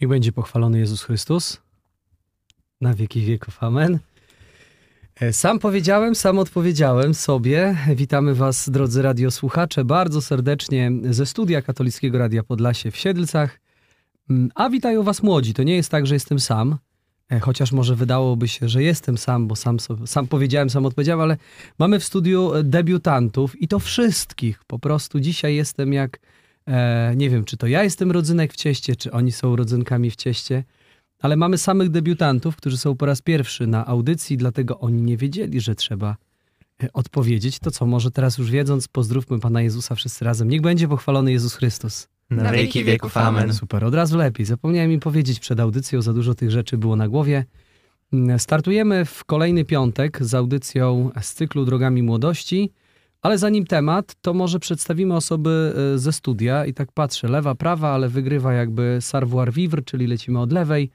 Niech będzie pochwalony Jezus Chrystus. Na wieki wieków. Amen. E, Sam powiedziałem, sam odpowiedziałem sobie. Witamy Was, drodzy radiosłuchacze, bardzo serdecznie ze studia Katolickiego Radia Podlasie w Siedlcach. Mm, A witają Was młodzi. To nie jest tak, że jestem sam, e, chociaż może wydałoby się, że jestem sam, bo sam, sam powiedziałem, sam odpowiedziałem, ale mamy w studiu e, debiutantów i to wszystkich. Po prostu dzisiaj jestem jak, e, nie wiem, czy to ja jestem rodzynek w cieście, czy oni są rodzynkami w cieście. Ale mamy samych debiutantów, którzy są po raz pierwszy na audycji, dlatego oni nie wiedzieli, że trzeba e, odpowiedzieć. To co, może teraz już wiedząc, pozdrówmy Pana Jezusa wszyscy razem. Niech będzie pochwalony Jezus Chrystus. Na wieki wieków. Amen. Super, od razu lepiej. Zapomniałem im powiedzieć przed audycją, za dużo tych rzeczy było na głowie. Mm, Startujemy w kolejny piątek z audycją z cyklu Drogami Młodości, ale zanim temat, to może przedstawimy osoby e, ze studia i tak patrzę, lewa, prawa, ale wygrywa jakby Sarvoir Vivre, czyli lecimy od lewej.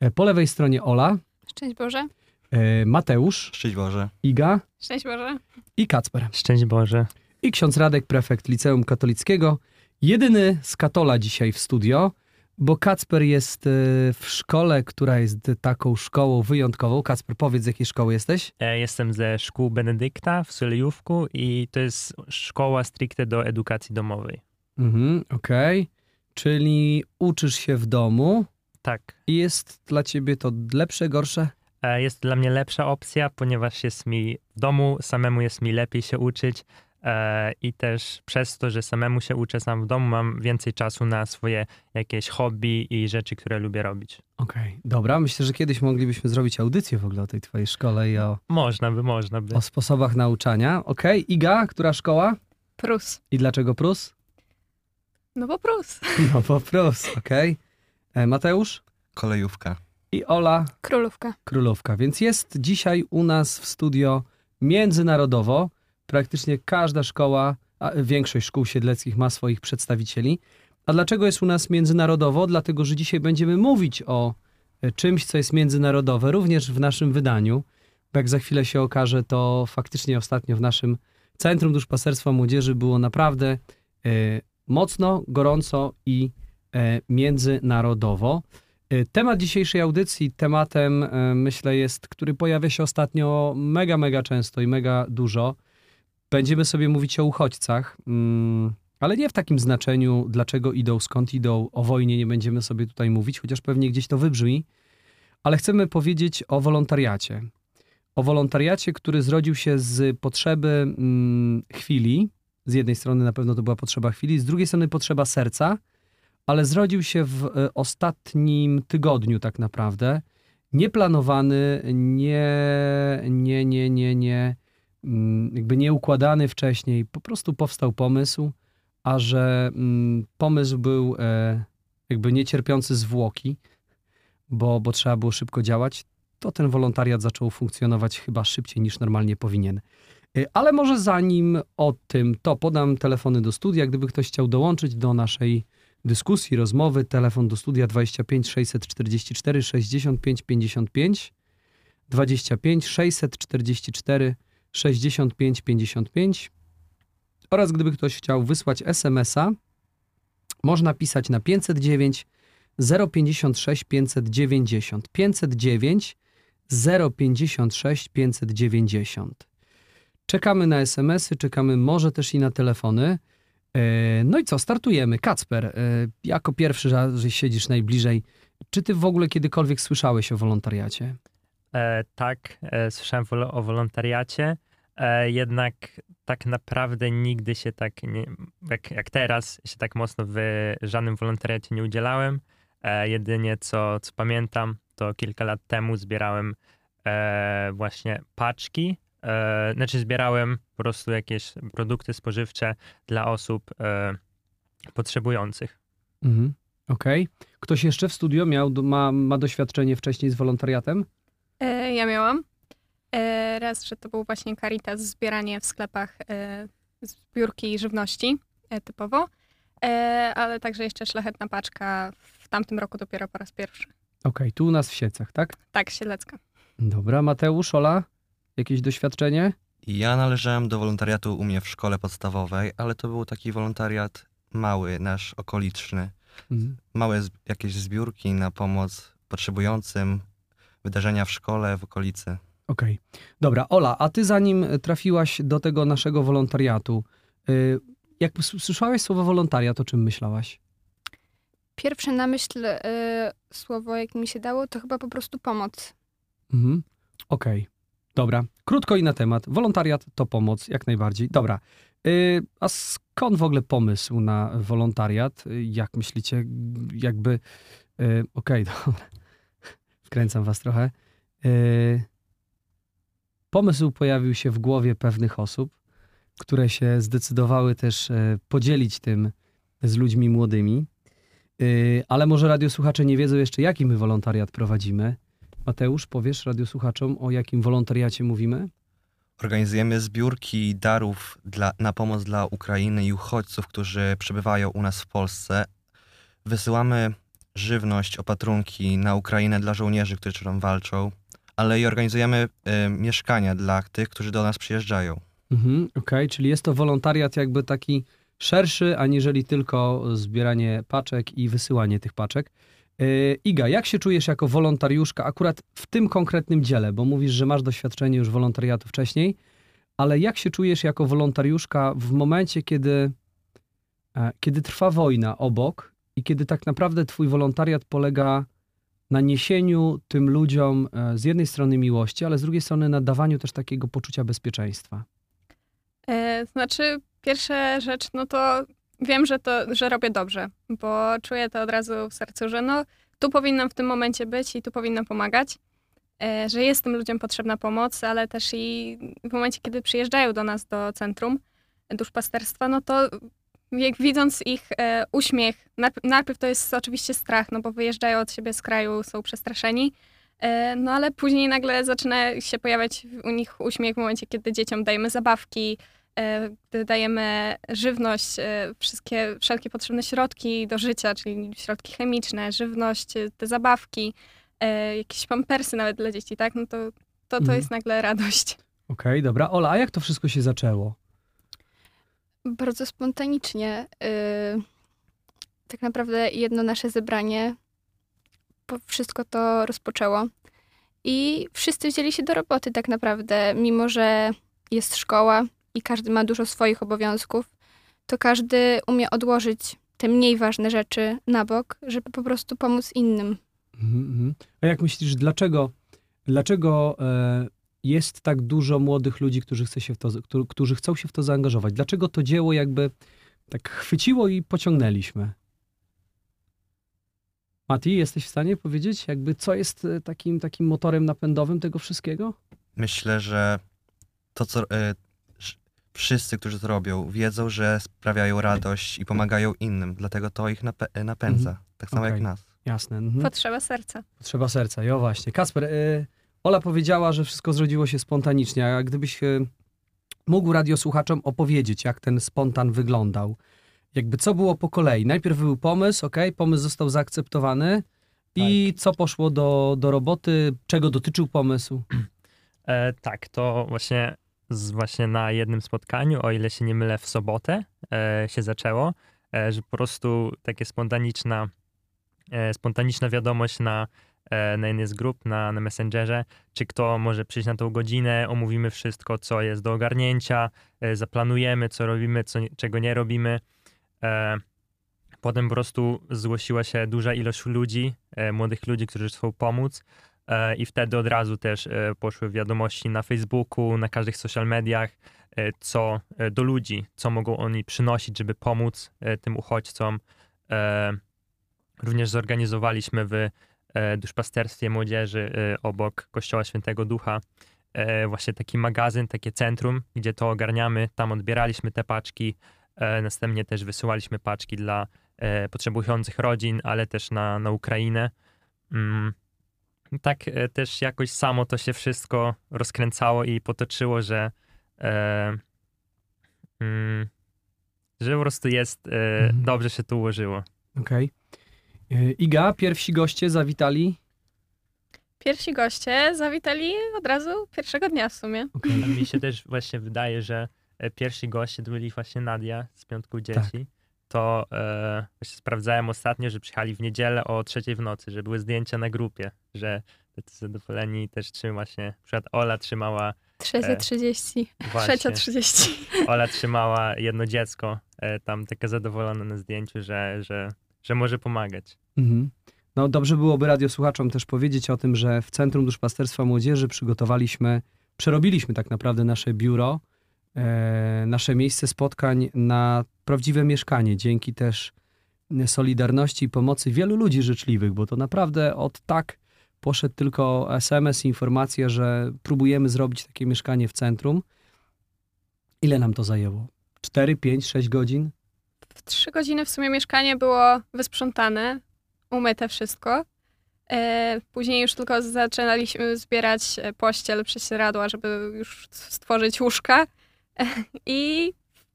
E, Po lewej stronie Ola, Szczęść Boże. e, Mateusz, Szczęść Boże. Iga Szczęść Boże. i Kacper. Szczęść Boże. I ksiądz Radek, prefekt Liceum Katolickiego. Jedyny z Katola dzisiaj w studio, bo Kacper jest e, w szkole, która jest taką szkołą wyjątkową. Kacper, powiedz z jakiej szkoły jesteś? E, Jestem ze szkół Benedykta w Solejówku i to jest szkoła stricte do edukacji domowej. Mhm, okej. Czyli uczysz się w domu Tak. i jest dla ciebie to lepsze, gorsze? E, Jest dla mnie lepsza opcja, ponieważ jest mi w domu, samemu jest mi lepiej się uczyć i też przez to, że samemu się uczę sam w domu, mam więcej czasu na swoje jakieś hobby i rzeczy, które lubię robić. Okej, dobra. Myślę, że kiedyś moglibyśmy zrobić audycję w ogóle o tej twojej szkole i o, Można by, można by. o sposobach nauczania. Okej, Iga, która szkoła? Prus. I dlaczego Prus? No bo Prus. No po Prus, okej. E, Mateusz? Kolejówka. I Ola Królówka. Królówka. Więc jest dzisiaj u nas w studio międzynarodowo. Praktycznie każda szkoła, większość szkół siedleckich ma swoich przedstawicieli. A dlaczego jest u nas międzynarodowo? Dlatego, że dzisiaj będziemy mówić o e, czymś, co jest międzynarodowe, również w naszym wydaniu. Bo jak za chwilę się okaże, to faktycznie ostatnio w naszym Centrum Duszpasterstwa Młodzieży było naprawdę e, mocno, gorąco i e, międzynarodowo. Temat dzisiejszej audycji, tematem myślę jest, który pojawia się ostatnio mega, mega często i mega dużo. Będziemy sobie mówić o uchodźcach, mm, ale nie w takim znaczeniu, dlaczego idą, skąd idą, o wojnie nie będziemy sobie tutaj mówić, chociaż pewnie gdzieś to wybrzmi, ale chcemy powiedzieć o wolontariacie. O wolontariacie, który zrodził się z potrzeby mm, chwili. Z jednej strony na pewno to była potrzeba chwili, z drugiej strony potrzeba serca, ale zrodził się w e, ostatnim tygodniu tak naprawdę. Nieplanowany, nie, nie, nie, nie, nie, jakby nie układany wcześniej. Po prostu powstał pomysł, a że mm, pomysł był e, jakby niecierpiący zwłoki, bo, bo trzeba było szybko działać, to ten wolontariat zaczął funkcjonować chyba szybciej niż normalnie powinien. E, Ale może zanim o tym, to podam telefony do studia, gdyby ktoś chciał dołączyć do naszej dyskusji, rozmowy, telefon do studia 25 644 65 55 25 644 65 55 oraz gdyby ktoś chciał wysłać SMS-a, można pisać na 509 056 590 509 056 590. Czekamy na SMS-y, czekamy może też i na telefony. E, No i co, startujemy. Kacper, e, jako pierwszy, że siedzisz najbliżej, czy ty w ogóle kiedykolwiek słyszałeś o wolontariacie? E, tak, e, słyszałem o wolontariacie, jednak tak naprawdę nigdy się tak, nie, jak, jak teraz, się tak mocno w żadnym wolontariacie nie udzielałem. E, jedynie co, co pamiętam, to kilka lat temu zbierałem e, właśnie paczki, e, znaczy zbierałem po prostu jakieś produkty spożywcze dla osób e, potrzebujących. Mhm. Okej. Ktoś jeszcze w studio miał, ma, ma doświadczenie wcześniej z wolontariatem? E, ja miałam. E, raz, że to był właśnie Caritas, zbieranie w sklepach e, zbiórki żywności e, typowo, ale także jeszcze szlachetna paczka w tamtym roku dopiero po raz pierwszy. Okej, tu u nas w Siecach, tak? Tak, Siedlecka. Dobra, Mateusz, Ola, jakieś doświadczenie? Ja należałem do wolontariatu u mnie w szkole podstawowej, ale to był taki wolontariat mały, nasz okoliczny. Mhm. małe z- jakieś zbiórki na pomoc potrzebującym, wydarzenia w szkole, w okolicy. Okej. Dobra, Ola, a ty zanim trafiłaś do tego naszego wolontariatu, y, jak słyszałaś słowo wolontariat, o czym myślałaś? Pierwsze na myśl y, słowo, jak mi się dało, to chyba po prostu pomoc. Mhm. Okej. Dobra. Krótko i na temat. Wolontariat to pomoc, jak najbardziej. Dobra. Y, a skąd w ogóle pomysł na wolontariat? Jak myślicie? Jakby... Okej, dobra. Wkręcam was trochę. Y, pomysł pojawił się w głowie pewnych osób, które się zdecydowały też e, podzielić tym z ludźmi młodymi. Y, ale może radiosłuchacze nie wiedzą jeszcze, jaki my wolontariat prowadzimy. Mateusz, powiesz radiosłuchaczom, o jakim wolontariacie mówimy? Organizujemy zbiórki darów dla, na pomoc dla Ukrainy i uchodźców, którzy przebywają u nas w Polsce. Wysyłamy żywność, opatrunki na Ukrainę dla żołnierzy, którzy tam walczą, ale i organizujemy y, mieszkania dla tych, którzy do nas przyjeżdżają. Mhm, Okej, czyli jest to wolontariat jakby taki szerszy, aniżeli tylko zbieranie paczek i wysyłanie tych paczek. Yy, Iga, jak się czujesz jako wolontariuszka akurat w tym konkretnym dziele? Bo mówisz, że masz doświadczenie już wolontariatu wcześniej, ale jak się czujesz jako wolontariuszka w momencie, kiedy, e, kiedy trwa wojna obok i kiedy tak naprawdę twój wolontariat polega na niesieniu tym ludziom e, z jednej strony miłości, ale z drugiej strony na dawaniu też takiego poczucia bezpieczeństwa? E, Znaczy, pierwsza rzecz, no to wiem, że to, że robię dobrze, bo czuję to od razu w sercu, że no, tu powinnam w tym momencie być i tu powinnam pomagać, e, że jest tym ludziom potrzebna pomoc, ale też i w momencie, kiedy przyjeżdżają do nas do centrum duszpasterstwa, no to jak widząc ich e, uśmiech, najpierw, to jest oczywiście strach, no bo wyjeżdżają od siebie z kraju, są przestraszeni, e, no ale później nagle zaczyna się pojawiać u nich uśmiech w momencie, kiedy dzieciom dajemy zabawki, e, gdy dajemy żywność, e, wszystkie, wszelkie potrzebne środki do życia, czyli środki chemiczne, żywność, e, te zabawki, e, jakieś pampersy nawet dla dzieci, tak? No to, to, to Mhm. jest nagle radość. Okej, dobra. Ola, a jak to wszystko się zaczęło? Bardzo spontanicznie. y, tak naprawdę jedno nasze zebranie wszystko to rozpoczęło. I wszyscy wzięli się do roboty tak naprawdę, mimo że jest szkoła i każdy ma dużo swoich obowiązków, to każdy umie odłożyć te mniej ważne rzeczy na bok, żeby po prostu pomóc innym. Mhm, mhm. A jak myślisz, dlaczego, dlaczego e, jest tak dużo młodych ludzi, którzy, chce się w to, którzy, chcą się w to zaangażować? Dlaczego to dzieło jakby tak chwyciło i pociągnęliśmy? Mati, jesteś w stanie powiedzieć, jakby co jest e, takim, takim motorem napędowym tego wszystkiego? Myślę, że to, co y, wszyscy, którzy to robią, wiedzą, że sprawiają radość i pomagają innym, dlatego to ich napę- napędza, tak samo Okej. jak nas. Jasne. Mhm. Potrzeba serca. Potrzeba serca, jo właśnie. Kasper, y, Ola powiedziała, że wszystko zrodziło się spontanicznie, a gdybyś y, mógł radiosłuchaczom opowiedzieć, jak ten spontan wyglądał. Jakby co było po kolei? Najpierw był pomysł, ok, pomysł został zaakceptowany i co poszło do, do roboty, czego dotyczył pomysł? E, tak, to właśnie, z, właśnie na jednym spotkaniu, o ile się nie mylę, w sobotę e, się zaczęło, e, że po prostu takie spontaniczna, e, spontaniczna wiadomość na, e, na jednej grup, na, na Messengerze, czy kto może przyjść na tą godzinę, omówimy wszystko, co jest do ogarnięcia, e, zaplanujemy, co robimy, co, czego nie robimy. E, Potem po prostu zgłosiła się duża ilość ludzi, e, młodych ludzi, którzy chcą pomóc. E, I wtedy od razu też e, poszły wiadomości na Facebooku, na każdych social mediach, e, co e, do ludzi, co mogą oni przynosić, żeby pomóc e, tym uchodźcom. E, Również zorganizowaliśmy w e, duszpasterstwie młodzieży e, obok Kościoła Świętego Ducha e, właśnie taki magazyn, takie centrum, gdzie to ogarniamy. Tam odbieraliśmy te paczki. e, Następnie też wysyłaliśmy paczki dla e, potrzebujących rodzin, ale też na, na Ukrainę. Mm. Tak e, też jakoś samo to się wszystko rozkręcało i potoczyło, że e, mm, że po prostu jest, e, Mhm. dobrze się to ułożyło. Okej. Y, Iga, pierwsi goście zawitali. Pierwsi goście zawitali od razu pierwszego dnia w sumie. A mi się też właśnie wydaje, że e, pierwsi goście to byli właśnie Nadia z Piątką Dzieci. to e, właśnie sprawdzałem ostatnio, że przyjechali w niedzielę o trzeciej w nocy, że były zdjęcia na grupie, że tacy zadowoleni też trzyma się, na przykład Ola trzymała Trzecia E, 30. właśnie, Trzecia 30. Ola trzymała jedno dziecko, e, tam taka zadowolona na zdjęciu, że, że, że może pomagać. Mhm. No dobrze byłoby radiosłuchaczom też powiedzieć o tym, że w Centrum Duszpasterstwa Młodzieży przygotowaliśmy, przerobiliśmy tak naprawdę nasze biuro, e, nasze miejsce spotkań na prawdziwe mieszkanie, dzięki też solidarności i pomocy wielu ludzi życzliwych, bo to naprawdę od tak poszedł tylko SMS, informacja, że próbujemy zrobić takie mieszkanie w centrum. Ile nam to zajęło? 4, 5, 6 godzin? W trzy godziny w sumie mieszkanie było wysprzątane, umyte wszystko. E, Później już tylko zaczynaliśmy zbierać e, pościel, prześcieradła, żeby już stworzyć łóżka. E, I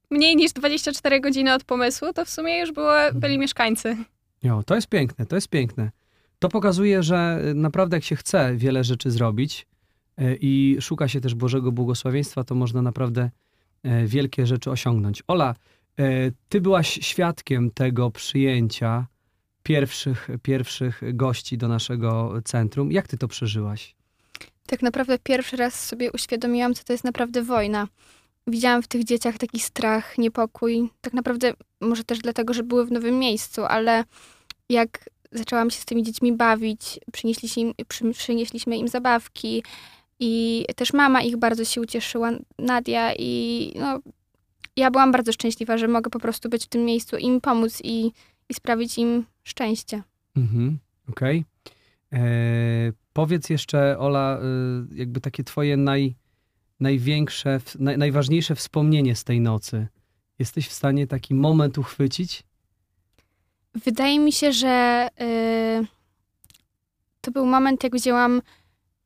mniej niż 24 godziny od pomysłu, to w sumie już było, byli mieszkańcy. Jo, to jest piękne, to jest piękne. To pokazuje, że naprawdę jak się chce wiele rzeczy zrobić i szuka się też Bożego błogosławieństwa, to można naprawdę wielkie rzeczy osiągnąć. Ola, ty byłaś świadkiem tego przyjęcia pierwszych, pierwszych gości do naszego centrum. Jak ty to przeżyłaś? Tak naprawdę pierwszy raz sobie uświadomiłam, co to jest naprawdę wojna. Widziałam w tych dzieciach taki strach, niepokój. Tak naprawdę może też dlatego, że były w nowym miejscu, ale jak zaczęłam się z tymi dziećmi bawić, przynieśliśmy im, przy, przynieśliśmy im zabawki i też mama ich bardzo się ucieszyła, Nadia i no, ja byłam bardzo szczęśliwa, że mogę po prostu być w tym miejscu, im pomóc i, i sprawić im szczęście. Mhm, okej. E, Powiedz jeszcze, Ola, y, jakby takie twoje naj, największe, naj, najważniejsze wspomnienie z tej nocy. Jesteś w stanie taki moment uchwycić? Wydaje mi się, że y, to był moment, jak wzięłam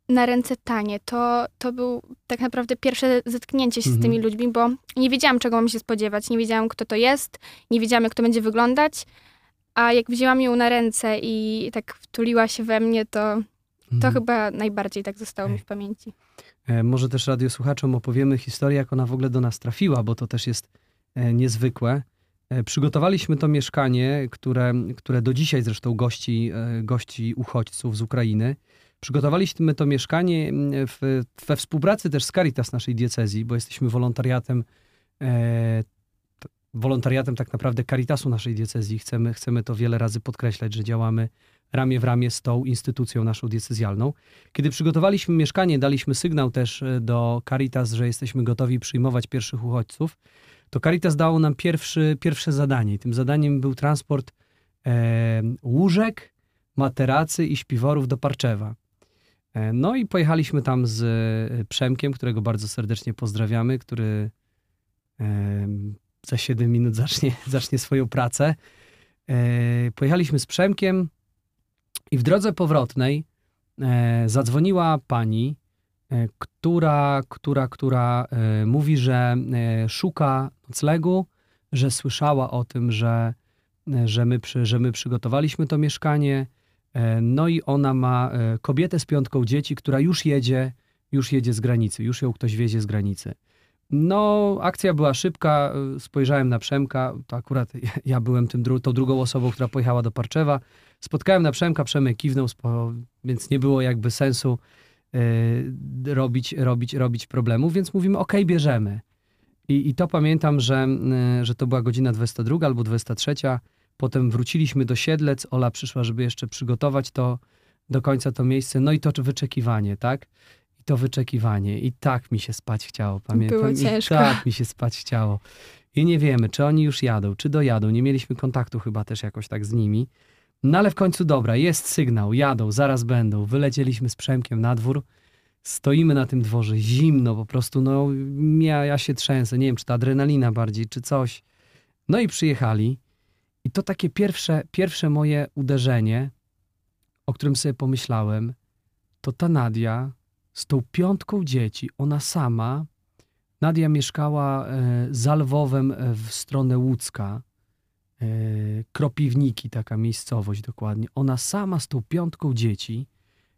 na ręce Tanie. To, to był tak naprawdę pierwsze zetknięcie się Mhm. z tymi ludźmi, bo nie wiedziałam, czego mam się spodziewać. Nie wiedziałam, kto to jest, nie wiedziałam, jak to będzie wyglądać. A jak wzięłam ją na ręce i tak wtuliła się we mnie, to, to Mhm. chyba najbardziej tak zostało mi w pamięci. E, Może też radiosłuchaczom opowiemy historię, jak ona w ogóle do nas trafiła, bo to też jest e, niezwykłe. E, Przygotowaliśmy to mieszkanie, które, które do dzisiaj zresztą gości, gości uchodźców z Ukrainy. Przygotowaliśmy to mieszkanie m, w, we współpracy też z Caritas naszej diecezji, bo jesteśmy wolontariatem, e, wolontariatem tak naprawdę Caritasu naszej diecezji. Chcemy, chcemy to wiele razy podkreślać, że działamy ramię w ramię z tą instytucją naszą diecezjalną. Kiedy przygotowaliśmy mieszkanie, daliśmy sygnał też e, do Caritas, że jesteśmy gotowi przyjmować pierwszych uchodźców, to Caritas dało nam pierwszy, pierwsze zadanie. Tym zadaniem był transport e, łóżek, materacy i śpiworów do Parczewa. E, no i pojechaliśmy tam z e, Przemkiem, którego bardzo serdecznie pozdrawiamy, który e, za 7 minut zacznie, zacznie swoją pracę. Pojechaliśmy z Przemkiem i w drodze powrotnej zadzwoniła pani, która, która, która mówi, że szuka noclegu, że słyszała o tym, że, że, my, że my przygotowaliśmy to mieszkanie. E, no i ona ma e, kobietę z piątką dzieci, która już jedzie, już jedzie z granicy, już ją ktoś wiezie z granicy. No, akcja była szybka. e, Spojrzałem na Przemka. To akurat ja, byłem tym, dru- tą drugą osobą, która pojechała do Parczewa. Spotkałem na Przemka, Przemek kiwnął, więc nie było jakby sensu robić, robić, robić problemu, więc mówimy, ok, bierzemy. I, I to pamiętam, że, że to była godzina 22 albo 23. Potem wróciliśmy do Siedlec. Ola przyszła, żeby jeszcze przygotować to do końca to miejsce. No i to wyczekiwanie, tak? I to wyczekiwanie. I tak mi się spać chciało, pamiętam. Było I ciężko. tak mi się spać chciało. I nie wiemy, czy oni już jadą, czy dojadą. Nie mieliśmy kontaktu chyba też jakoś tak z nimi. No ale w końcu dobra, jest sygnał, jadą, zaraz będą. Wylecieliśmy z Przemkiem na dwór. Stoimy na tym dworze, zimno po prostu, no ja, ja się trzęsę, nie wiem, czy to adrenalina bardziej, czy coś. No i przyjechali. I to takie pierwsze, pierwsze moje uderzenie, o którym sobie pomyślałem, to ta Nadia z tą piątką dzieci, ona sama, Nadia mieszkała e, za Lwowem e, w stronę Łódzka, e, Kropiwniki, taka miejscowość dokładnie. Ona sama z tą piątką dzieci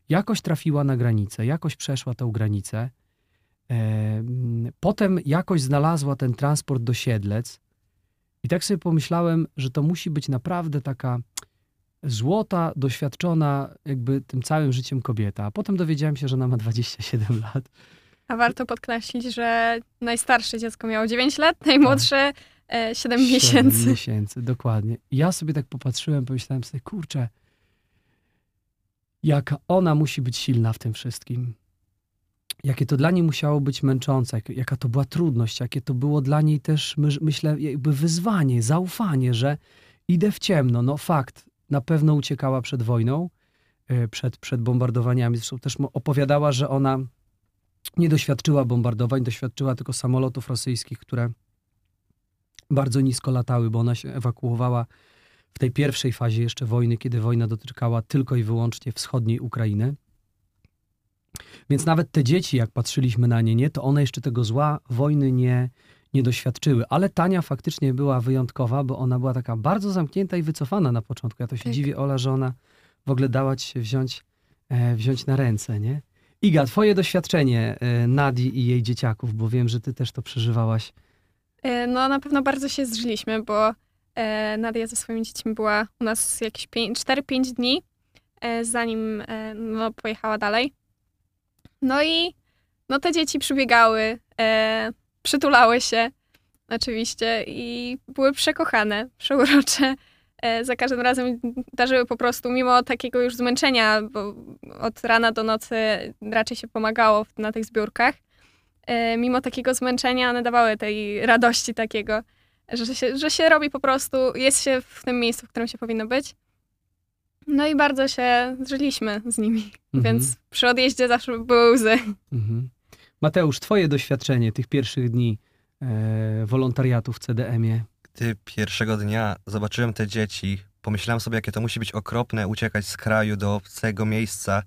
jakoś trafiła na granicę, jakoś przeszła tą granicę. Potem jakoś znalazła ten transport do Siedlec I tak sobie pomyślałem, że to musi być naprawdę taka złota, doświadczona jakby tym całym życiem kobieta. A potem dowiedziałem się, że ona ma 27 lat. A warto podkreślić, że najstarsze dziecko miało 9 lat, najmłodsze e, 7 miesięcy. 7 miesięcy, dokładnie. I ja sobie tak popatrzyłem, pomyślałem sobie, kurczę, jaka ona musi być silna w tym wszystkim. Jakie to dla niej musiało być męczące, jak- jaka to była trudność, jakie to było dla niej też, my- myślę, jakby wyzwanie, zaufanie, że idę w ciemno. No fakt, na pewno uciekała przed wojną, e, przed, przed bombardowaniami. Zresztą też opowiadała, że ona nie doświadczyła bombardowań, doświadczyła tylko samolotów rosyjskich, które bardzo nisko latały, bo ona się ewakuowała w tej pierwszej fazie jeszcze wojny, kiedy wojna dotykała tylko i wyłącznie wschodniej Ukrainy. Więc nawet te dzieci, jak patrzyliśmy na nie, nie, to one jeszcze tego zła wojny nie, nie doświadczyły. Ale Tania faktycznie była wyjątkowa, bo ona była taka bardzo zamknięta i wycofana na początku. Ja to się Tak. dziwię, Ola, że ona w ogóle dała ci się wziąć, e, wziąć na ręce, nie? Iga, twoje doświadczenie e, Nadii i jej dzieciaków, bo wiem, że ty też to przeżywałaś. E, No na pewno bardzo się zżyliśmy, bo e, Nadia ze swoimi dziećmi była u nas jakieś 4-5 dni, e, zanim e, no, pojechała dalej. No i no, te dzieci przybiegały, e, przytulały się oczywiście i były przekochane, przeurocze. E, za każdym razem darzyły po prostu, mimo takiego już zmęczenia, bo od rana do nocy raczej się pomagało na tych zbiórkach, e, mimo takiego zmęczenia one dawały tej radości takiego, że się, że się robi po prostu, jest się w tym miejscu, w którym się powinno być. No i bardzo się zżyliśmy z nimi, Mhm. więc przy odjeździe zawsze były łzy. Mhm. Mateusz, twoje doświadczenie tych pierwszych dni e, wolontariatu w CDM-ie. Gdy pierwszego dnia zobaczyłem te dzieci, pomyślałem sobie, jakie to musi być okropne uciekać z kraju do obcego miejsca.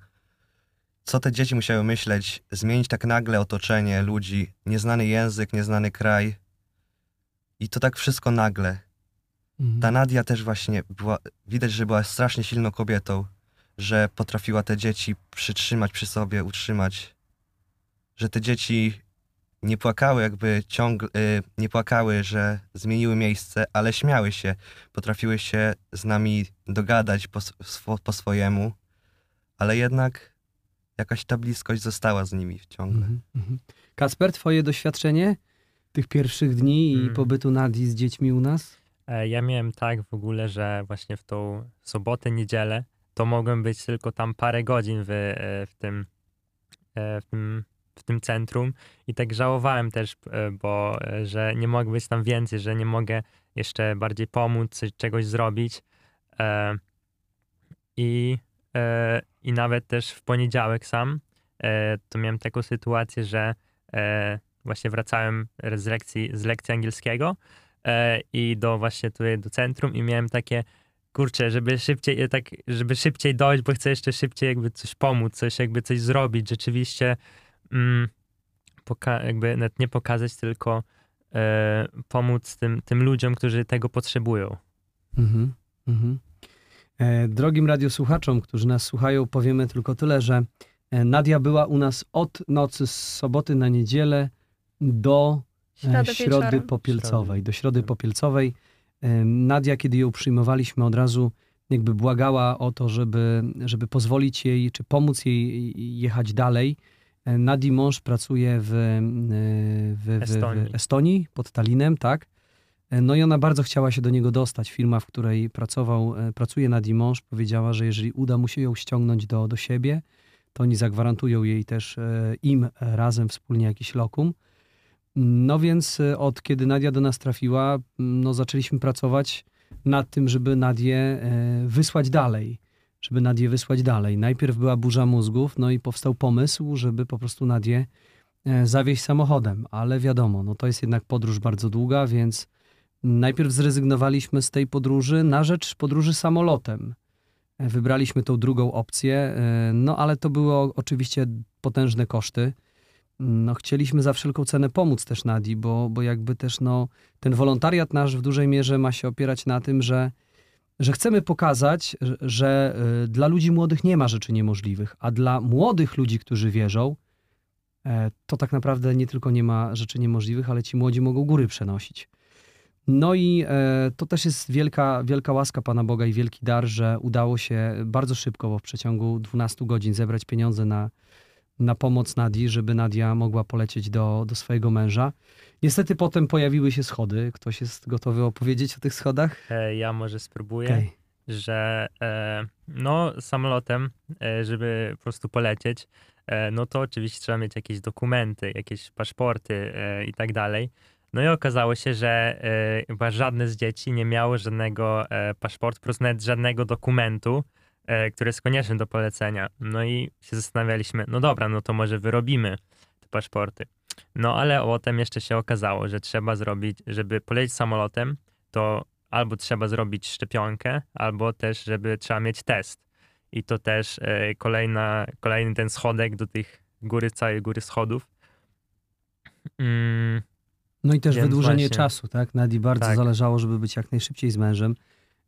Co te dzieci musiały myśleć, zmienić tak nagle otoczenie ludzi, nieznany język, nieznany kraj. I to tak wszystko nagle. Mhm. Ta Nadia też właśnie była, widać, że była strasznie silną kobietą, że potrafiła te dzieci przytrzymać przy sobie, utrzymać. Że te dzieci nie płakały jakby ciągle, y, nie płakały, że zmieniły miejsce, ale śmiały się. Potrafiły się z nami dogadać po, swo- po swojemu, ale jednak jakaś ta bliskość została z nimi ciągle. Mhm, mhm. Kacper, twoje doświadczenie tych pierwszych dni i Mm. pobytu Nadii z dziećmi u nas? E, Ja miałem tak w ogóle, że właśnie w tą sobotę, niedzielę to mogłem być tylko tam parę godzin w, e, w, tym, e, w, tym, w tym centrum i tak żałowałem też, bo że nie mogę być tam więcej, że nie mogę jeszcze bardziej pomóc, czegoś zrobić. I, I nawet też w poniedziałek sam to miałem taką sytuację, że właśnie wracałem z lekcji, z lekcji angielskiego i do właśnie tutaj do centrum i miałem takie kurczę, żeby szybciej, e, tak, żeby szybciej dojść, bo chcę jeszcze szybciej jakby coś pomóc, coś jakby coś zrobić, rzeczywiście mm, poka- jakby nawet nie pokazać, tylko e, pomóc tym, tym ludziom, którzy tego potrzebują. Mhm, mhm. E, drogim radiosłuchaczom, którzy nas słuchają, powiemy tylko tyle, że e, Nadia była u nas od nocy z soboty na niedzielę do e, Środę środy popielcowej. Środy. Do środy popielcowej. Nadia, kiedy ją przyjmowaliśmy od razu, jakby błagała o to, żeby, żeby pozwolić jej, czy pomóc jej jechać dalej. E, Nadii mąż pracuje w, w, w, w Estonii. Estonii, pod Tallinem, tak? E, No i ona bardzo chciała się do niego dostać. Firma, w której pracował, pracuje Nadii mąż, powiedziała, że jeżeli uda mu się ją ściągnąć do, do siebie, to oni zagwarantują jej też im razem wspólnie jakiś lokum. No więc e, od kiedy Nadia do nas trafiła, m, no zaczęliśmy pracować nad tym, żeby Nadię e, wysłać dalej. Żeby Nadię wysłać dalej. Najpierw była burza mózgów, no i powstał pomysł, żeby po prostu Nadię e, zawieźć samochodem, ale wiadomo, no to jest jednak podróż bardzo długa, więc najpierw zrezygnowaliśmy z tej podróży na rzecz podróży samolotem. E, Wybraliśmy tą drugą opcję, no ale to były oczywiście potężne koszty. No, chcieliśmy za wszelką cenę pomóc też Nadii, bo, bo jakby też no, ten wolontariat nasz w dużej mierze ma się opierać na tym, że, że chcemy pokazać, że, że y, dla ludzi młodych nie ma rzeczy niemożliwych, a dla młodych ludzi, którzy wierzą, e, to tak naprawdę nie tylko nie ma rzeczy niemożliwych, ale ci młodzi mogą góry przenosić. No i e, to też jest wielka, wielka łaska Pana Boga i wielki dar, że udało się bardzo szybko, bo w przeciągu 12 godzin zebrać pieniądze na, na pomoc Nadii, żeby Nadia mogła polecieć do, do swojego męża. Niestety potem pojawiły się schody. Ktoś jest gotowy opowiedzieć o tych schodach? E, Ja może spróbuję. Okej. że e, no samolotem, e, żeby po prostu polecieć, no to oczywiście trzeba mieć jakieś dokumenty, jakieś paszporty i tak dalej. No i okazało się, że chyba żadne z dzieci nie miało żadnego paszportu, po prostu nawet żadnego dokumentu, który jest konieczny do polecenia. No i się zastanawialiśmy, no dobra, no to może wyrobimy te paszporty. No ale potem jeszcze się okazało, że trzeba zrobić, żeby polecieć samolotem, to albo trzeba zrobić szczepionkę, albo też, żeby trzeba mieć test. I to też e, kolejna, kolejny ten schodek do tych góry, całej góry schodów. Mm, No i też wydłużenie właśnie. czasu, tak? Nadii bardzo Tak. zależało, żeby być jak najszybciej z mężem.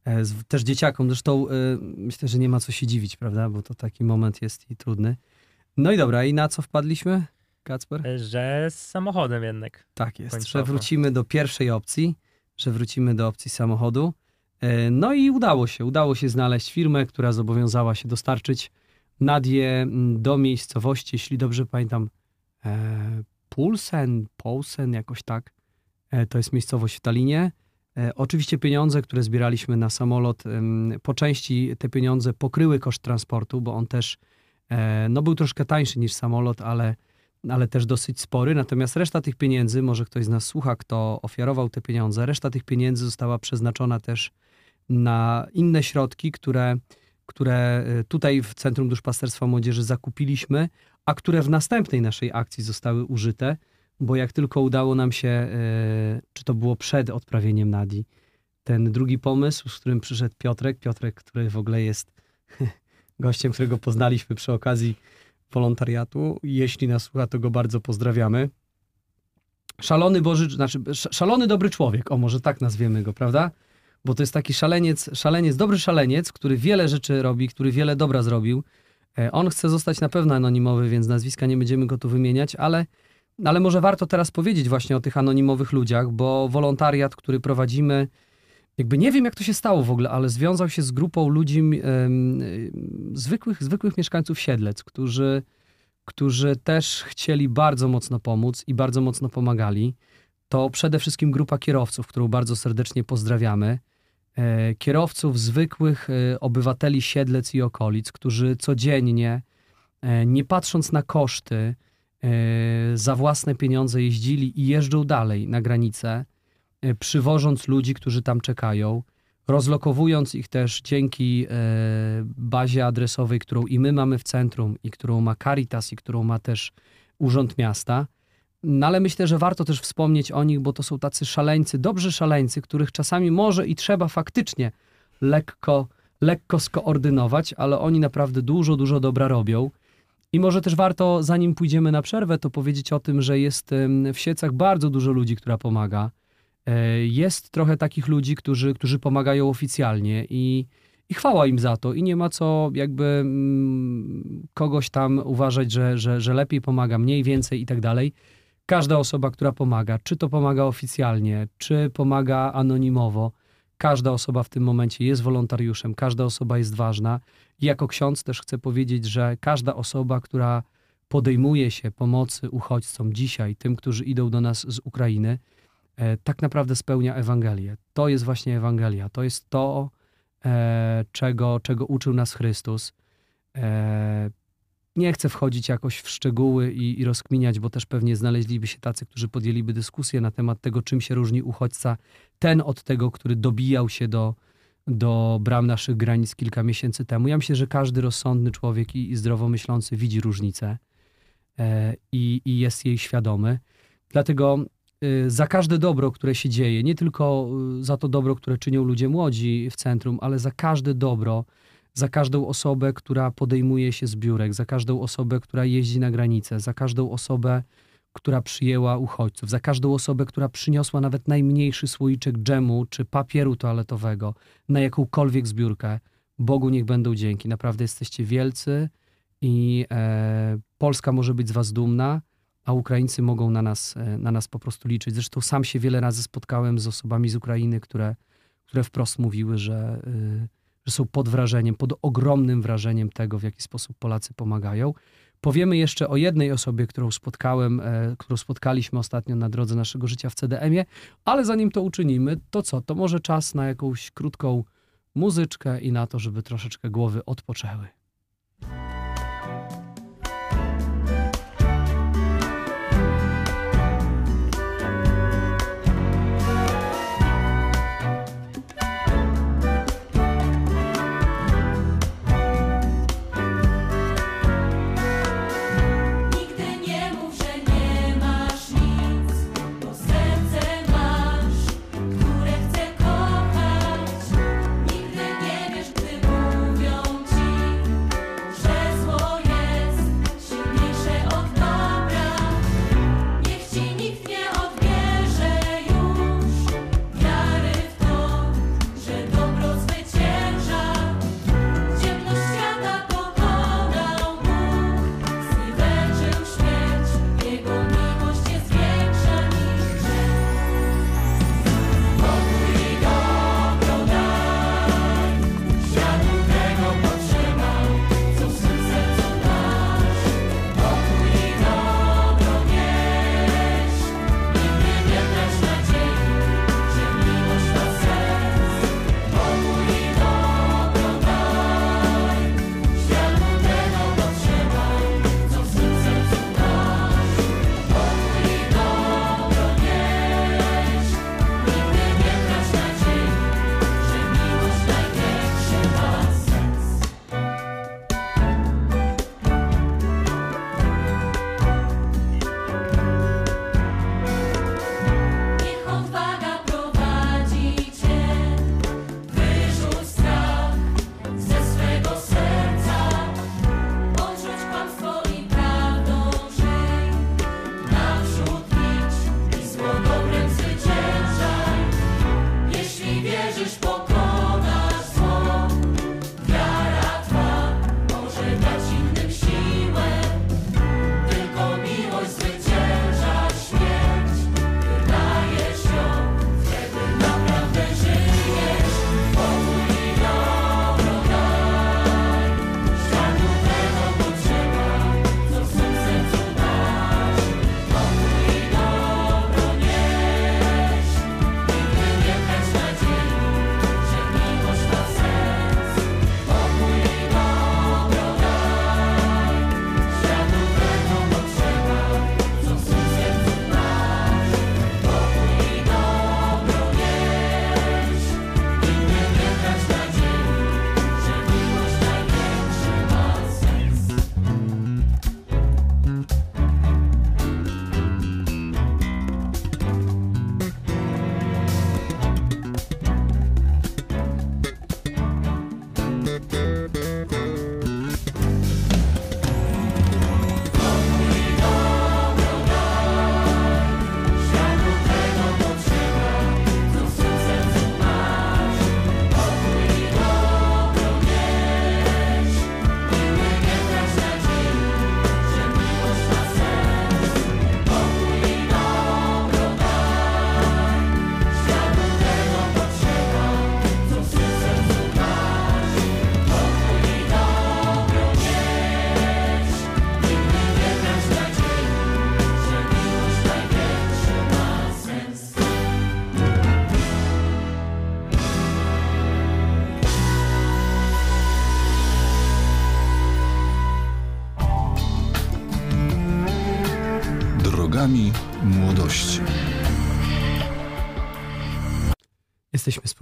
E, też dzieciakom. Zresztą e, myślę, że nie ma co się dziwić, prawda? Bo to taki moment jest i trudny. No i dobra, i na co wpadliśmy, Kacper? e, że z samochodem jednak. Tak jest, że końcowo. wrócimy do pierwszej opcji, że wrócimy do opcji samochodu. No i udało się, udało się znaleźć firmę, która zobowiązała się dostarczyć Nadię mm, do miejscowości, jeśli dobrze pamiętam, Pulsen, Polsen, jakoś tak. To jest miejscowość w Talinie. E, Oczywiście pieniądze, które zbieraliśmy na samolot, po części te pieniądze pokryły koszt transportu, bo on też e, no, był troszkę tańszy niż samolot, ale ale też dosyć spory. Natomiast reszta tych pieniędzy, może ktoś z nas słucha, kto ofiarował te pieniądze, reszta tych pieniędzy została przeznaczona też na inne środki, które, które y, tutaj w Centrum Duszpasterstwa Młodzieży zakupiliśmy, a które w następnej naszej akcji zostały użyte, bo jak tylko udało nam się, y, czy to było przed odprawieniem Nadi, ten drugi pomysł, z którym przyszedł Piotrek, Piotrek, który w ogóle jest gościem, którego poznaliśmy przy okazji wolontariatu. Jeśli nas słucha, to go bardzo pozdrawiamy. Szalony Boży, znaczy sz- szalony dobry człowiek, o może tak nazwiemy go, prawda? Bo to jest taki szaleniec, szaleniec, dobry szaleniec, który wiele rzeczy robi, który wiele dobra zrobił. E, On chce zostać na pewno anonimowy, więc nazwiska nie będziemy go tu wymieniać, ale, ale może warto teraz powiedzieć właśnie o tych anonimowych ludziach, bo wolontariat, który prowadzimy, jakby nie wiem jak to się stało w ogóle, ale związał się z grupą ludzi, em, zwykłych, zwykłych mieszkańców Siedlec, którzy, którzy też chcieli bardzo mocno pomóc i bardzo mocno pomagali. To przede wszystkim grupa kierowców, którą bardzo serdecznie pozdrawiamy. E, Kierowców, zwykłych e, obywateli Siedlec i okolic, którzy codziennie, e, nie patrząc na koszty, za własne pieniądze jeździli i jeżdżą dalej na granicę, e, przywożąc ludzi, którzy tam czekają, rozlokowując ich też dzięki e, bazie adresowej, którą i my mamy w centrum, i którą ma Caritas, i którą ma też Urząd Miasta. No ale myślę, że warto też wspomnieć o nich, bo to są tacy szaleńcy, dobrzy szaleńcy, których czasami może i trzeba faktycznie lekko, lekko skoordynować, ale oni naprawdę dużo, dużo dobra robią. I może też warto, zanim pójdziemy na przerwę, to powiedzieć o tym, że jest w Siecach bardzo dużo ludzi, która pomaga. E, Jest trochę takich ludzi, którzy, którzy pomagają oficjalnie i, i chwała im za to. I nie ma co jakby mm, kogoś tam uważać, że, że, że lepiej pomaga, mniej, więcej i tak dalej. Każda osoba, która pomaga, czy to pomaga oficjalnie, czy pomaga anonimowo, każda osoba w tym momencie jest wolontariuszem, każda osoba jest ważna. I jako ksiądz też chcę powiedzieć, że każda osoba, która podejmuje się pomocy uchodźcom dzisiaj, tym, którzy idą do nas z Ukrainy, e, tak naprawdę spełnia Ewangelię. To jest właśnie Ewangelia. To jest to, e, czego, czego uczył nas Chrystus. E, nie chcę wchodzić jakoś w szczegóły i, i rozkminiać, bo też pewnie znaleźliby się tacy, którzy podjęliby dyskusję na temat tego, czym się różni uchodźca ten od tego, który dobijał się do, do bram naszych granic kilka miesięcy temu. Ja myślę, że każdy rozsądny człowiek i, i zdrowo myślący widzi różnicę e, i, i jest jej świadomy. Dlatego y, za każde dobro, które się dzieje, nie tylko y, za to dobro, które czynią ludzie młodzi w centrum, ale za każde dobro, za każdą osobę, która podejmuje się zbiórek, za każdą osobę, która jeździ na granicę, za każdą osobę, która przyjęła uchodźców, za każdą osobę, która przyniosła nawet najmniejszy słoiczek dżemu czy papieru toaletowego na jakąkolwiek zbiórkę. Bogu niech będą dzięki. Naprawdę jesteście wielcy i e, Polska może być z was dumna, a Ukraińcy mogą na nas, e, na nas po prostu liczyć. Zresztą sam się wiele razy spotkałem z osobami z Ukrainy, które, które wprost mówiły, że, y, że są pod wrażeniem, pod ogromnym wrażeniem tego, w jaki sposób Polacy pomagają. Powiemy jeszcze o jednej osobie, którą spotkałem, e, którą spotkaliśmy ostatnio na drodze naszego życia w CDM-ie, ale zanim to uczynimy, to co? To może czas na jakąś krótką muzyczkę i na to, żeby troszeczkę głowy odpoczęły.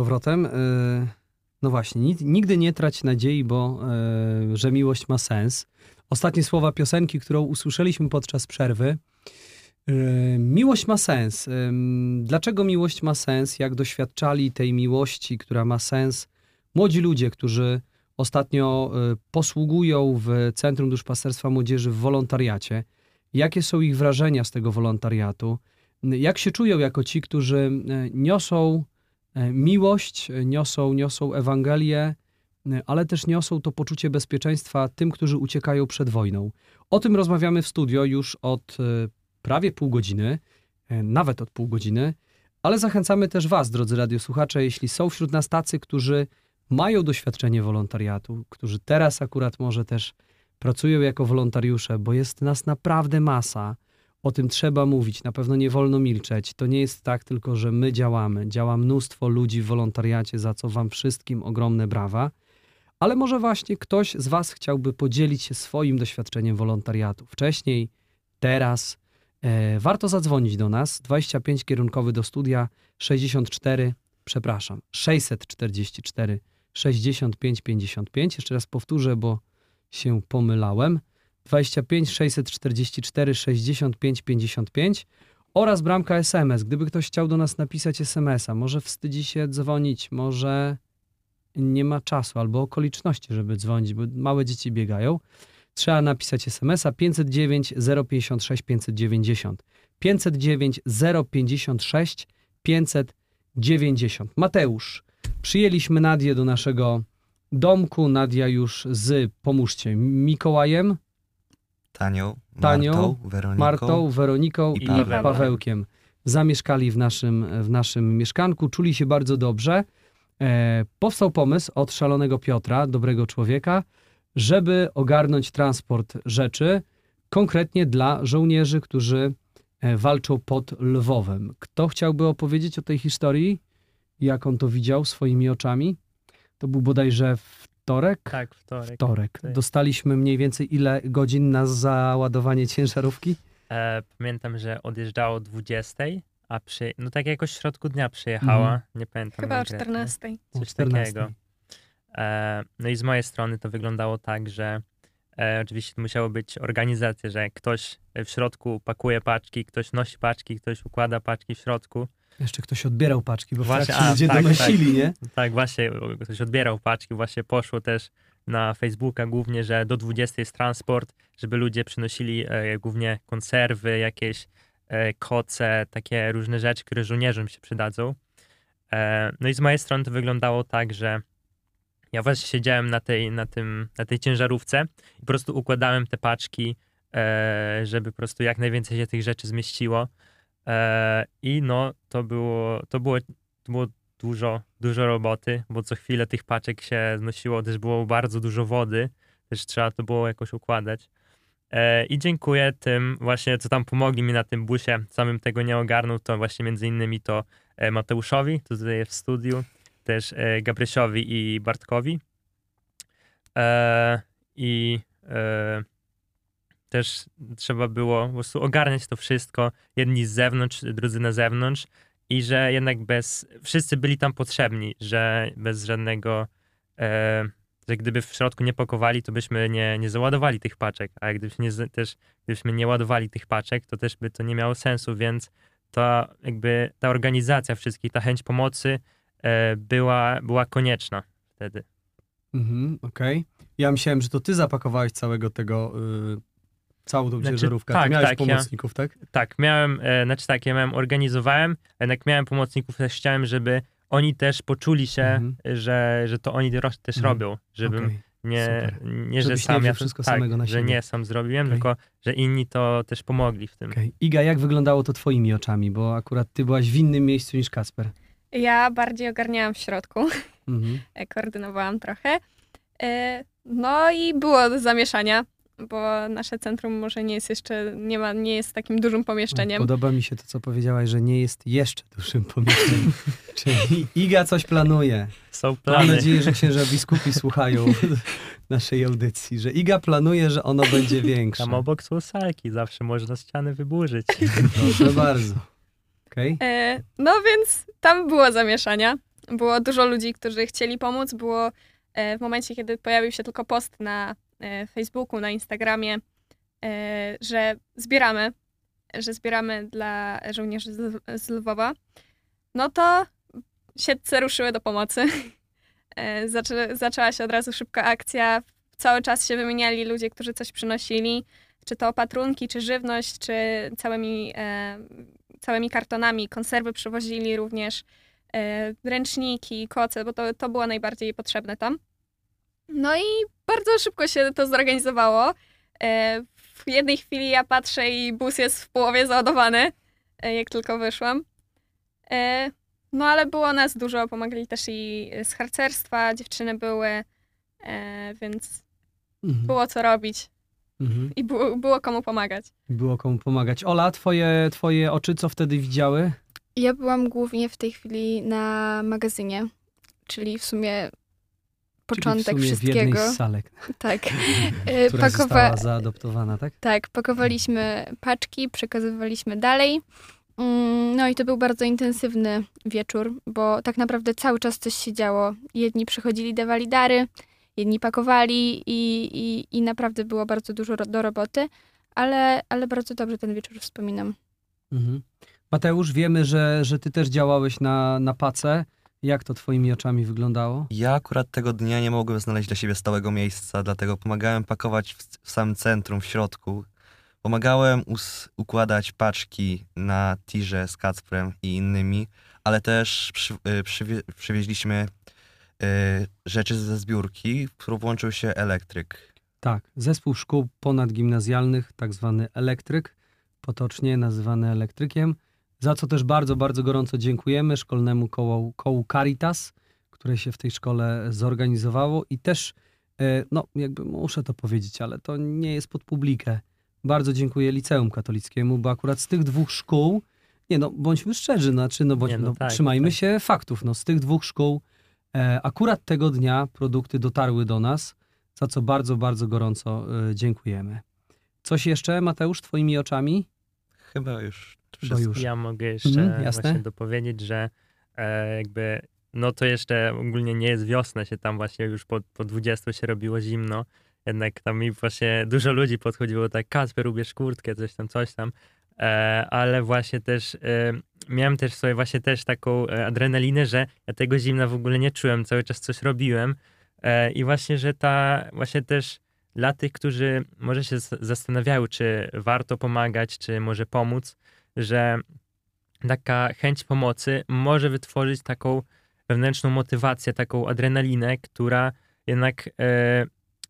powrotem. E, no właśnie, nigdy nie trać nadziei, bo e, że miłość ma sens. Ostatnie słowa piosenki, którą usłyszeliśmy podczas przerwy. E, miłość ma sens. Dlaczego miłość ma sens? Jak doświadczali tej miłości, która ma sens, młodzi ludzie, którzy ostatnio posługują w Centrum Duszpasterstwa Młodzieży w wolontariacie. Jakie są ich wrażenia z tego wolontariatu? Jak się czują jako ci, którzy niosą E, miłość, e, niosą, niosą Ewangelię, e, ale też niosą to poczucie bezpieczeństwa tym, którzy uciekają przed wojną. O tym rozmawiamy w studio już od prawie pół godziny, nawet od pół godziny, ale zachęcamy też Was, drodzy radiosłuchacze, jeśli są wśród nas tacy, którzy mają doświadczenie wolontariatu, którzy teraz akurat może też pracują jako wolontariusze, bo jest nas naprawdę masa. O tym trzeba mówić, na pewno nie wolno milczeć. To nie jest tak tylko, że my działamy. Działa mnóstwo ludzi w wolontariacie, za co Wam wszystkim ogromne brawa. Ale może właśnie ktoś z Was chciałby podzielić się swoim doświadczeniem wolontariatu. Wcześniej, teraz. E, warto zadzwonić do nas. 25 kierunkowy do studia 64, przepraszam, 644 65 55. Jeszcze raz powtórzę, bo się pomylałem. 25 644 65 55 oraz bramka SMS. Gdyby ktoś chciał do nas napisać SMS-a, może wstydzi się dzwonić, może nie ma czasu albo okoliczności, żeby dzwonić, bo małe dzieci biegają. Trzeba napisać SMS-a 509 056 590. 509 056 590. Mateusz, przyjęliśmy Nadię do naszego domku. Nadia już z, pomóżcie, Mikołajem, Tanią, Tanią, Martą, Weroniką. Martą, Weroniką i, I Pawełkiem. Zamieszkali w naszym, w naszym mieszkanku, czuli się bardzo dobrze. E, powstał pomysł od szalonego Piotra, dobrego człowieka, żeby ogarnąć transport rzeczy, konkretnie dla żołnierzy, którzy e, walczą pod Lwowem. Kto chciałby opowiedzieć o tej historii? Jak on to widział swoimi oczami? To był bodajże wtorek? Tak, wtorek. Wtorek. Tak. Dostaliśmy mniej więcej ile godzin na załadowanie ciężarówki? E, pamiętam, że odjeżdżało o 20, a przy, no tak jakoś w środku dnia przyjechała. Mhm. Nie pamiętam. Chyba o konkretnie. 14. O Coś 14. takiego. E, no i z mojej strony to wyglądało tak, że e, oczywiście to musiało być organizacja, że ktoś w środku pakuje paczki, ktoś nosi paczki, ktoś układa paczki w środku. Jeszcze ktoś odbierał paczki, bo Właśnie, a, ludzie tak, donosili, nie? Tak, właśnie ktoś odbierał paczki, właśnie poszło też na Facebooka głównie, że do 20 jest transport, żeby ludzie przynosili e, głównie konserwy, jakieś e, koce, takie różne rzeczy, które żołnierzom się przydadzą. E, no i z mojej strony to wyglądało tak, że ja właśnie siedziałem na tej, na tym, na tej ciężarówce i po prostu układałem te paczki, e, żeby po prostu jak najwięcej się tych rzeczy zmieściło. E, I no, to było, to było, to było dużo, dużo roboty, bo co chwilę tych paczek się znosiło, też było bardzo dużo wody, też trzeba to było jakoś układać. E, I dziękuję tym właśnie, co tam pomogli mi na tym busie, samym tego nie ogarnął, to właśnie między innymi to e, Mateuszowi, to tutaj w studiu, też e, Gabrysiowi i Bartkowi. E, I e, też trzeba było po prostu ogarniać to wszystko, jedni z zewnątrz, drudzy na zewnątrz i że jednak bez, wszyscy byli tam potrzebni, że bez żadnego, e, że gdyby w środku nie pakowali, to byśmy nie, nie załadowali tych paczek, a gdybyśmy nie, też, gdybyśmy nie ładowali tych paczek, to też by to nie miało sensu, więc ta jakby ta organizacja wszystkich, ta chęć pomocy e, była, była konieczna wtedy. Mhm, okej. Ja myślałem, że to ty zapakowałeś całego tego, y, całą tą Znaczy, ciężarówkę. tak, ty miałeś tak, ja- pomocników, tak? Tak, miałem, e, znaczy tak, ja miałem, organizowałem, a jednak miałem pomocników, też chciałem, żeby oni też poczuli się, Mhm. że, że to oni ro- też Mhm. robią, żebym Okej. nie, super. nie że Żebyś sam ja wszystko tak, samego na że siebie. nie sam zrobiłem, Okej. tylko że inni to też pomogli w tym. Okej. Iga, jak wyglądało to twoimi oczami? Bo akurat ty byłaś w innym miejscu niż Kasper. Ja bardziej ogarniałam w środku, Mhm. e, koordynowałam trochę. E, No i było zamieszania, bo nasze centrum może nie jest jeszcze, nie, ma, nie jest takim dużym pomieszczeniem. Podoba mi się to, co powiedziałaś, że nie jest jeszcze dużym pomieszczeniem. Czyli Iga coś planuje. Są Mam plany. nadzieję, że księża biskupi słuchają naszej audycji, że Iga planuje, że ono będzie większe. Tam obok są salki, zawsze można ściany wyburzyć. Proszę bardzo. Okej? E, No więc tam było zamieszania. Było dużo ludzi, którzy chcieli pomóc. Było e, w momencie, kiedy pojawił się tylko post na Facebooku, na Instagramie, e, że zbieramy, że zbieramy dla żołnierzy z, Lwowa, no to siedce ruszyły do pomocy. E, Zaczę, zaczęła się od razu szybka akcja. Cały czas się wymieniali ludzie, którzy coś przynosili, czy to opatrunki, czy żywność, czy całymi e, całymi kartonami. Konserwy przywozili również, e, ręczniki, koce, bo to, to było najbardziej potrzebne tam. No i bardzo szybko się to zorganizowało. E, w jednej chwili ja patrzę i bus jest w połowie załadowany, e, jak tylko wyszłam. E, No ale było nas dużo, pomagali też i z harcerstwa, dziewczyny były, więc Mhm. było co robić Mhm. i było, było komu pomagać. Było komu pomagać. Ola, twoje, twoje oczy co wtedy widziały? Ja byłam głównie w tej chwili na magazynie, czyli w sumie początek Czyli w w wszystkiego. z salek, Tak. E, która Pakowa- została zaadoptowana, tak? tak, pakowaliśmy paczki, przekazywaliśmy dalej. Mm, No i to był bardzo intensywny wieczór, bo tak naprawdę cały czas coś się działo. Jedni przychodzili, dawali dary, jedni pakowali i, i, i naprawdę było bardzo dużo do roboty, ale, ale bardzo dobrze ten wieczór wspominam. Mhm. Mateusz, wiemy, że, że ty też działałeś na, na pace. Jak to twoimi oczami wyglądało? Ja akurat tego dnia nie mogłem znaleźć dla siebie stałego miejsca, dlatego pomagałem pakować w, w samym centrum, w środku. Pomagałem układać paczki na tirze z Kacprem i innymi, ale też przy, y, przywie, przywieźliśmy y, rzeczy ze zbiórki, w którą włączył się elektryk. Tak, zespół szkół ponadgimnazjalnych, tak zwany elektryk, potocznie nazywany elektrykiem, za co też bardzo, bardzo gorąco dziękujemy szkolnemu kołu, kołu Caritas, które się w tej szkole zorganizowało i też, e, no jakby muszę to powiedzieć, ale to nie jest pod publikę. Bardzo dziękuję Liceum Katolickiemu, bo akurat z tych dwóch szkół, nie no, bądźmy szczerzy, znaczy, no, bądź, Nie, no no, tak, trzymajmy tak. się faktów, no z tych dwóch szkół e, akurat tego dnia produkty dotarły do nas, za co bardzo, bardzo gorąco y, dziękujemy. Coś jeszcze, Mateusz, twoimi oczami? Chyba już Bo już. Ja mogę jeszcze Mhm, jasne. właśnie dopowiedzieć, że e, jakby no to jeszcze ogólnie nie jest wiosna, się tam właśnie już po, po 20 się robiło zimno. Jednak tam mi właśnie dużo ludzi podchodziło tak, Kasper, ubierz kurtkę, coś tam, coś tam. E, ale właśnie też e, miałem też sobie właśnie też taką e, adrenalinę, że ja tego zimna w ogóle nie czułem, cały czas coś robiłem. E, I właśnie, że ta właśnie też dla tych, którzy może się zastanawiają, czy warto pomagać, czy może pomóc, że taka chęć pomocy może wytworzyć taką wewnętrzną motywację, taką adrenalinę, która jednak e,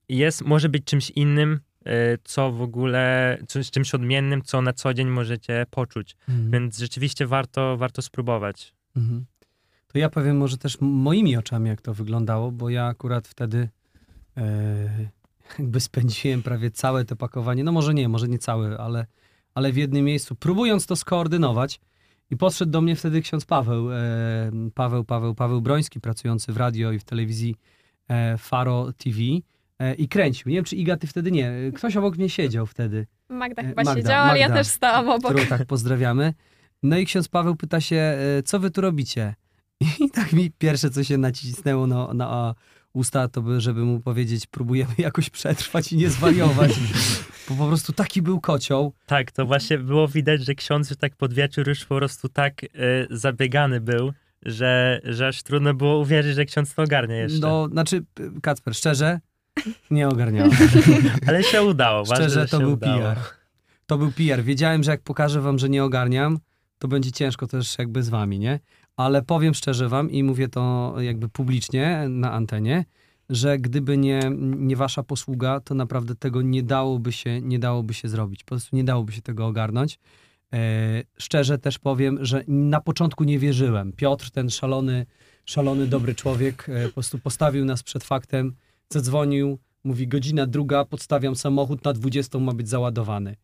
jest, może być czymś innym, e, co w ogóle, czymś, czymś odmiennym, co na co dzień możecie poczuć. Mhm. Więc rzeczywiście warto, warto spróbować. Mhm. To ja powiem może też moimi oczami, jak to wyglądało, bo ja akurat wtedy e, jakby spędziłem prawie całe to pakowanie, no może nie, może nie całe, ale, ale w jednym miejscu, próbując to skoordynować i podszedł do mnie wtedy ksiądz Paweł, e, Paweł, Paweł, Paweł Broński, pracujący w radio i w telewizji e, Faro TV e, i kręcił. Nie wiem, czy Iga, ty wtedy nie. Ktoś obok mnie siedział wtedy. Magda E, chyba Magda, siedziała, ale ja też stałam obok. którą tak pozdrawiamy. No i ksiądz Paweł pyta się, e, co wy tu robicie? I tak mi pierwsze, co się nacisnęło na, na usta, to by, żeby mu powiedzieć, próbujemy jakoś przetrwać i nie zwariować. Bo po prostu taki był kocioł. Tak, to właśnie było widać, że ksiądz już tak pod wieczór już po prostu tak e, zabiegany był, że, że aż trudno było uwierzyć, że ksiądz to ogarnia jeszcze. No, znaczy, Kacper, szczerze, nie ogarniałem. Ale się udało. ważne, Szczerze, że to był udało. PR. To był PR. Wiedziałem, że jak pokażę wam, że nie ogarniam, to będzie ciężko też jakby z wami, nie? Ale powiem szczerze wam i mówię to jakby publicznie na antenie, że gdyby nie, nie wasza posługa, to naprawdę tego nie dałoby się, nie dałoby się zrobić. Po prostu nie dałoby się tego ogarnąć. E, szczerze też powiem, że na początku nie wierzyłem. Piotr, ten szalony, szalony, dobry człowiek, e, po prostu postawił nas przed faktem, zadzwonił, mówi godzina druga, podstawiam samochód, na 20 ma być załadowany.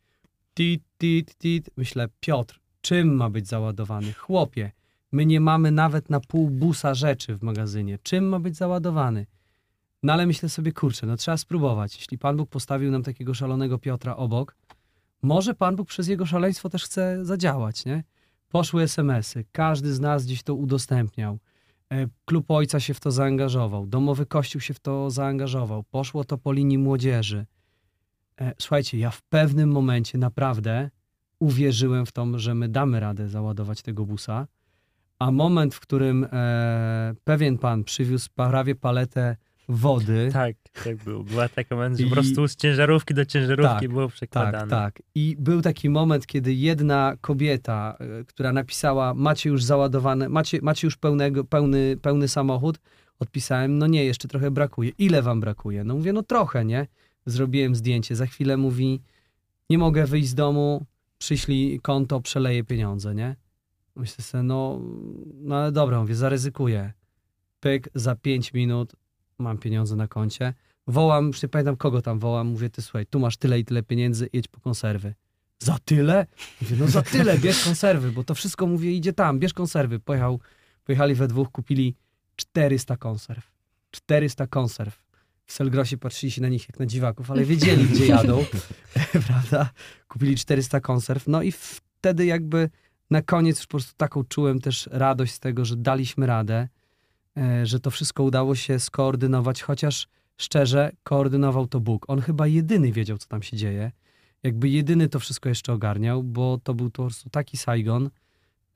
Tit, tit, tit. Myślę, Piotr, czym ma być załadowany? Chłopie, my nie mamy nawet na pół busa rzeczy w magazynie. Czym ma być załadowany? No ale myślę sobie, kurczę, no trzeba spróbować. Jeśli Pan Bóg postawił nam takiego szalonego Piotra obok, może Pan Bóg przez jego szaleństwo też chce zadziałać, nie? Poszły SMS-y, każdy z nas gdzieś to udostępniał. E, Klub Ojca się w to zaangażował, domowy kościół się w to zaangażował, poszło to po linii młodzieży. E, Słuchajcie, ja w pewnym momencie naprawdę uwierzyłem w to, że my damy radę załadować tego busa, a moment, w którym e, pewien pan przywiózł prawie paletę wody, Tak, tak było. Była taka moment, że po prostu z ciężarówki do ciężarówki Tak, było przekładane. Tak, tak. I był taki moment, kiedy jedna kobieta, e, która napisała, macie już załadowane, macie, macie już pełnego, pełny, pełny samochód, odpisałem, no nie, jeszcze trochę brakuje. Ile wam brakuje? No mówię, no trochę, nie? Zrobiłem zdjęcie. Za chwilę mówi, nie mogę wyjść z domu, przyślij konto, przeleję pieniądze, nie? Myślę sobie, no, no ale dobra, mówię, zaryzykuję. Pyk, za 5 minut mam pieniądze na koncie. Wołam, już nie pamiętam kogo tam wołam, mówię, ty słuchaj, tu masz tyle i tyle pieniędzy, jedź po konserwy. Za tyle? Mówię, no za tyle, bierz konserwy, bo to wszystko, mówię, idzie tam, bierz konserwy. Pojechał, pojechali we dwóch, kupili 400 konserw. 400 konserw. W Selgrosie patrzyli się na nich jak na dziwaków, ale wiedzieli, gdzie jadą, prawda? Kupili 400 konserw. No i wtedy jakby na koniec już po prostu taką czułem też radość z tego, że daliśmy radę, e, że to wszystko udało się skoordynować, chociaż szczerze, koordynował to Bóg. On chyba jedyny wiedział, co tam się dzieje. Jakby jedyny to wszystko jeszcze ogarniał, bo to był po prostu taki Saigon,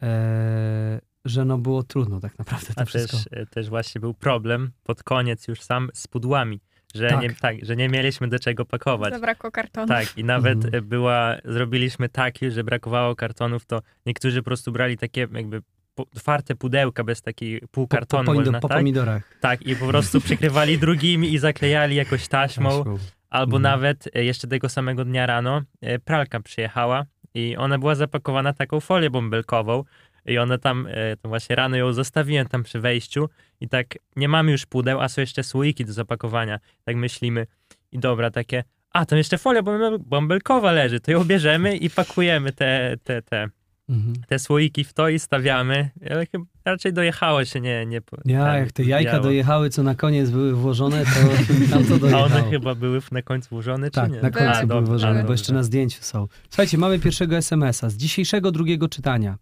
e, że no było trudno tak naprawdę to A wszystko. też, też właśnie był problem pod koniec już sam z pudłami, że, Tak. nie, tak, że nie mieliśmy do czego pakować. Zabrakło kartonu. Tak, i nawet Mhm. e, była, zrobiliśmy taki, że brakowało kartonów, to niektórzy po prostu brali takie jakby po- otwarte pudełka bez takiej pół po, kartonu, po, można, po tak? pomidorach. Tak, i po prostu przykrywali drugimi i zaklejali jakoś taśmą, Taśmą. albo Mhm. nawet e, jeszcze tego samego dnia rano e, pralka przyjechała i ona była zapakowana taką folią bąbelkową i ona tam, to właśnie rano ją zostawiłem tam przy wejściu i tak nie mamy już pudeł, a są jeszcze słoiki do zapakowania. Tak myślimy i dobra, takie, a tam jeszcze folia bąbel- bąbelkowa leży, to ją bierzemy i pakujemy te, te, te, Mhm. te słoiki w to i stawiamy, ale chyba raczej dojechało się, nie, nie Ja, tak, jak te jajka zbijało. dojechały, co na koniec były włożone, to tam to A dojechało. one chyba były na końcu włożone, Tak, czy nie? na końcu A, były dobrze, włożone, bo jeszcze na zdjęciu są. Słuchajcie, mamy pierwszego SMS-a z dzisiejszego drugiego czytania.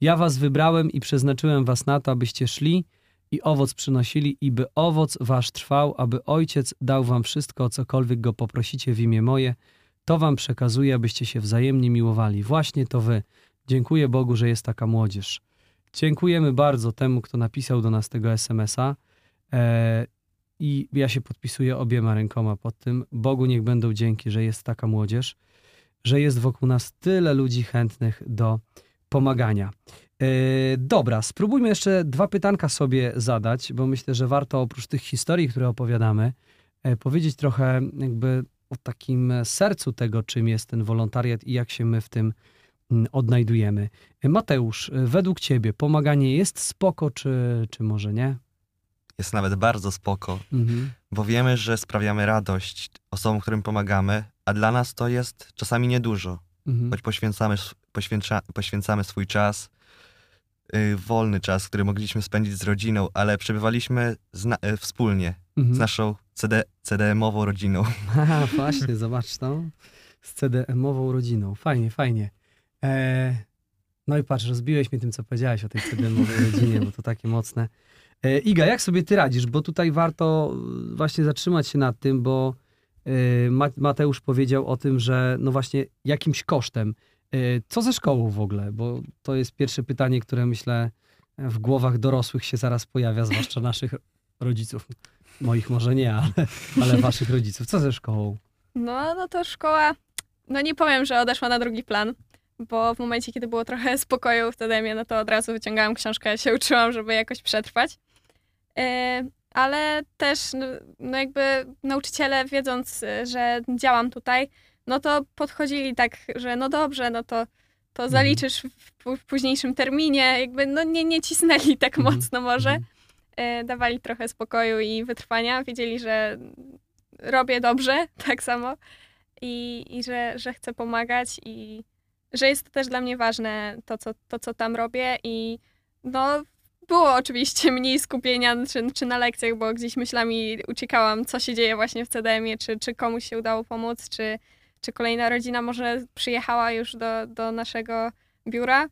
Ja was wybrałem i przeznaczyłem was na to, abyście szli i owoc przynosili, i by owoc wasz trwał, aby Ojciec dał wam wszystko, o cokolwiek go poprosicie w imię moje. To wam przekazuję, abyście się wzajemnie miłowali. Właśnie to wy. Dziękuję Bogu, że jest taka młodzież. Dziękujemy bardzo temu, kto napisał do nas tego SMS-a. E, I ja się podpisuję obiema rękoma pod tym. Bogu niech będą dzięki, że jest taka młodzież, że jest wokół nas tyle ludzi chętnych do pomagania. E, dobra, spróbujmy jeszcze dwa pytanka sobie zadać, bo myślę, że warto oprócz tych historii, które opowiadamy, e, powiedzieć trochę jakby o takim sercu tego, czym jest ten wolontariat i jak się my w tym mm, odnajdujemy. E, Mateusz, według ciebie pomaganie jest spoko, czy, czy może nie? Jest nawet bardzo spoko, Mhm. bo wiemy, że sprawiamy radość osobom, którym pomagamy, a dla nas to jest czasami niedużo, Mhm. choć poświęcamy, poświęca, poświęcamy swój czas, wolny czas, który mogliśmy spędzić z rodziną, ale przebywaliśmy zna- y, wspólnie Mhm. z naszą CD, CDM-ową rodziną. Haha, właśnie, zobacz to. Z CDM-ową rodziną. Fajnie, fajnie. E, no i patrz, rozbiłeś mnie tym, co powiedziałeś o tej CDM-owej rodzinie, bo to takie mocne. E, Iga, jak sobie ty radzisz? Bo tutaj warto y, właśnie zatrzymać się nad tym, bo y, Ma- Mateusz powiedział o tym, że no właśnie jakimś kosztem. Y, Co ze szkołą w ogóle? Bo to jest pierwsze pytanie, które myślę w głowach dorosłych się zaraz pojawia, zwłaszcza naszych rodziców. Moich może nie, ale, ale waszych rodziców. Co ze szkołą? No, no to szkoła, no nie powiem, że odeszła na drugi plan, bo w momencie, kiedy było trochę spokoju w TDM-ie, no to od razu wyciągałam książkę, się uczyłam, żeby jakoś przetrwać. E, ale też, no, no jakby nauczyciele, wiedząc, e, że działam tutaj, no to podchodzili tak, że no dobrze, no to, to zaliczysz w, w późniejszym terminie, jakby no nie, nie cisnęli tak Mhm. mocno może Mhm. e, dawali trochę spokoju i wytrwania. Wiedzieli, że robię dobrze, tak samo i, i że, że chcę pomagać i że jest to też dla mnie ważne, to co, to, co tam robię i no było oczywiście mniej skupienia czy, czy na lekcjach, bo gdzieś myślami uciekałam, co się dzieje właśnie w CDM-ie, czy, czy komuś się udało pomóc, czy, czy kolejna rodzina może przyjechała już do, do naszego biura.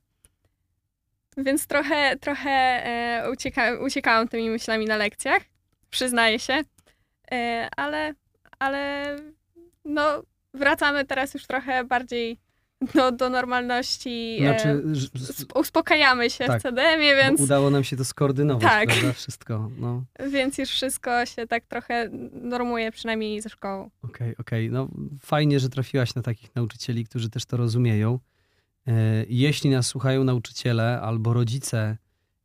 Więc trochę, trochę e, ucieka, uciekałam tymi myślami na lekcjach, przyznaję się, e, ale, ale no, wracamy teraz już trochę bardziej do, do normalności. e, Znaczy, sp- uspokajamy się tak, w CDM-ie, bo więc, udało nam się to skoordynować, Tak. prawda? Wszystko. No, więc już wszystko się tak trochę normuje, przynajmniej ze szkołą. okej, okej. No, fajnie, że trafiłaś na takich nauczycieli, którzy też to rozumieją. E, Jeśli nas słuchają nauczyciele albo rodzice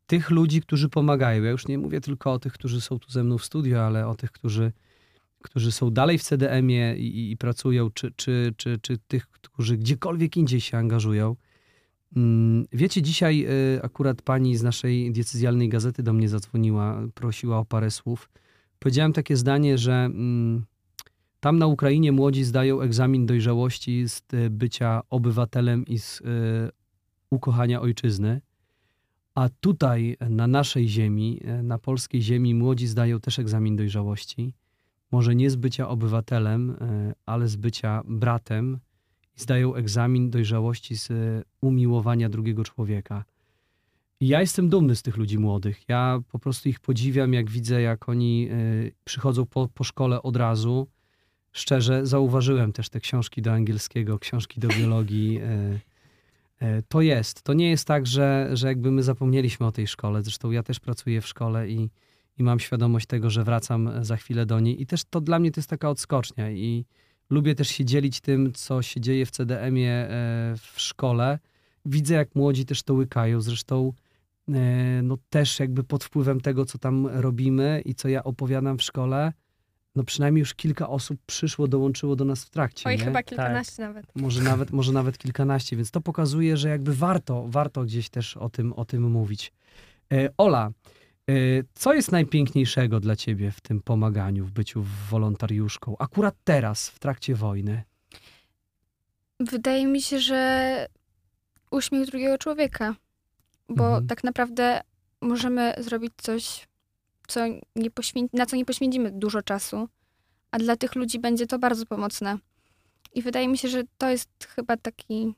tych ludzi, którzy pomagają, ja już nie mówię tylko o tych, którzy są tu ze mną w studio, ale o tych, którzy, którzy są dalej w CDM-ie i, i pracują, czy, czy, czy, czy tych, którzy gdziekolwiek indziej się angażują. Mm, Wiecie, dzisiaj y, akurat pani z naszej diecezjalnej gazety do mnie zadzwoniła, prosiła o parę słów. Powiedziałem takie zdanie, że mm, tam na Ukrainie młodzi zdają egzamin dojrzałości z y, bycia obywatelem i z y, ukochania ojczyzny. A tutaj na naszej ziemi, na polskiej ziemi, młodzi zdają też egzamin dojrzałości. Może nie z bycia obywatelem, y, ale z bycia bratem i zdają egzamin dojrzałości z y, umiłowania drugiego człowieka. I ja jestem dumny z tych ludzi młodych. Ja po prostu ich podziwiam, jak widzę, jak oni y, przychodzą po, po szkole od razu. Szczerze, zauważyłem też te książki do angielskiego, książki do biologii. To jest. To nie jest tak, że, że jakby my zapomnieliśmy o tej szkole. Zresztą ja też pracuję w szkole i, i mam świadomość tego, że wracam za chwilę do niej. I też to dla mnie to jest taka odskocznia. I lubię też się dzielić tym, co się dzieje w CDM-ie e, w szkole. Widzę, jak młodzi też to łykają. Zresztą e, no też jakby pod wpływem tego, co tam robimy i co ja opowiadam w szkole, no przynajmniej już kilka osób przyszło, dołączyło do nas w trakcie. Oj, nie? chyba kilkanaście nawet. Może nawet, może nawet kilkanaście, więc to pokazuje, że jakby warto, warto gdzieś też o tym, o tym mówić. E, Ola, co jest najpiękniejszego dla ciebie w tym pomaganiu, w byciu wolontariuszką, akurat teraz, w trakcie wojny? Wydaje mi się, że uśmiech drugiego człowieka, bo Mhm. tak naprawdę możemy zrobić coś, co nie poświę- na co nie poświęcimy dużo czasu, a dla tych ludzi będzie to bardzo pomocne. I wydaje mi się, że to jest chyba taki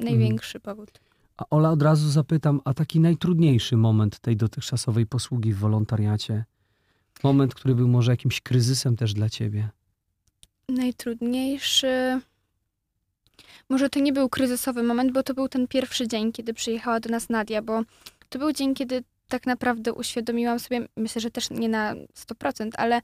największy powód. A Ola, od razu zapytam, a taki najtrudniejszy moment tej dotychczasowej posługi w wolontariacie? Moment, który był może jakimś kryzysem też dla ciebie? Najtrudniejszy. Może to nie był kryzysowy moment, bo to był ten pierwszy dzień, kiedy przyjechała do nas Nadia, bo to był dzień, kiedy tak naprawdę uświadomiłam sobie, myślę, że też nie na 100%, ale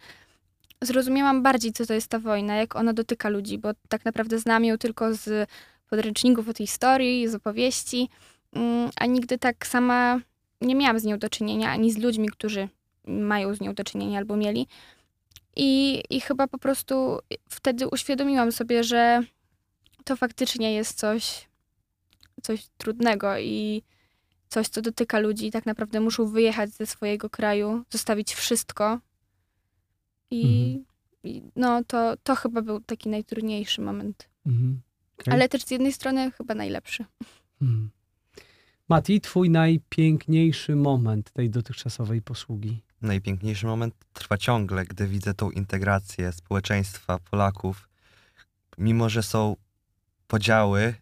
zrozumiałam bardziej, co to jest ta wojna, jak ona dotyka ludzi, bo tak naprawdę znam ją tylko z podręczników o tej historii, z opowieści, mm, a nigdy tak sama nie miałam z nią do czynienia, ani z ludźmi, którzy mają z nią do czynienia albo mieli. I, I chyba po prostu wtedy uświadomiłam sobie, że to faktycznie jest coś, coś trudnego i coś, co dotyka ludzi. Tak naprawdę muszą wyjechać ze swojego kraju, zostawić wszystko. I, Mhm. i no to, to chyba był taki najtrudniejszy moment. Mhm. Okej. Ale też z jednej strony chyba najlepszy. Hmm. Mati, twój najpiękniejszy moment tej dotychczasowej posługi? Najpiękniejszy moment trwa ciągle, gdy widzę tą integrację społeczeństwa Polaków. Mimo, że są podziały,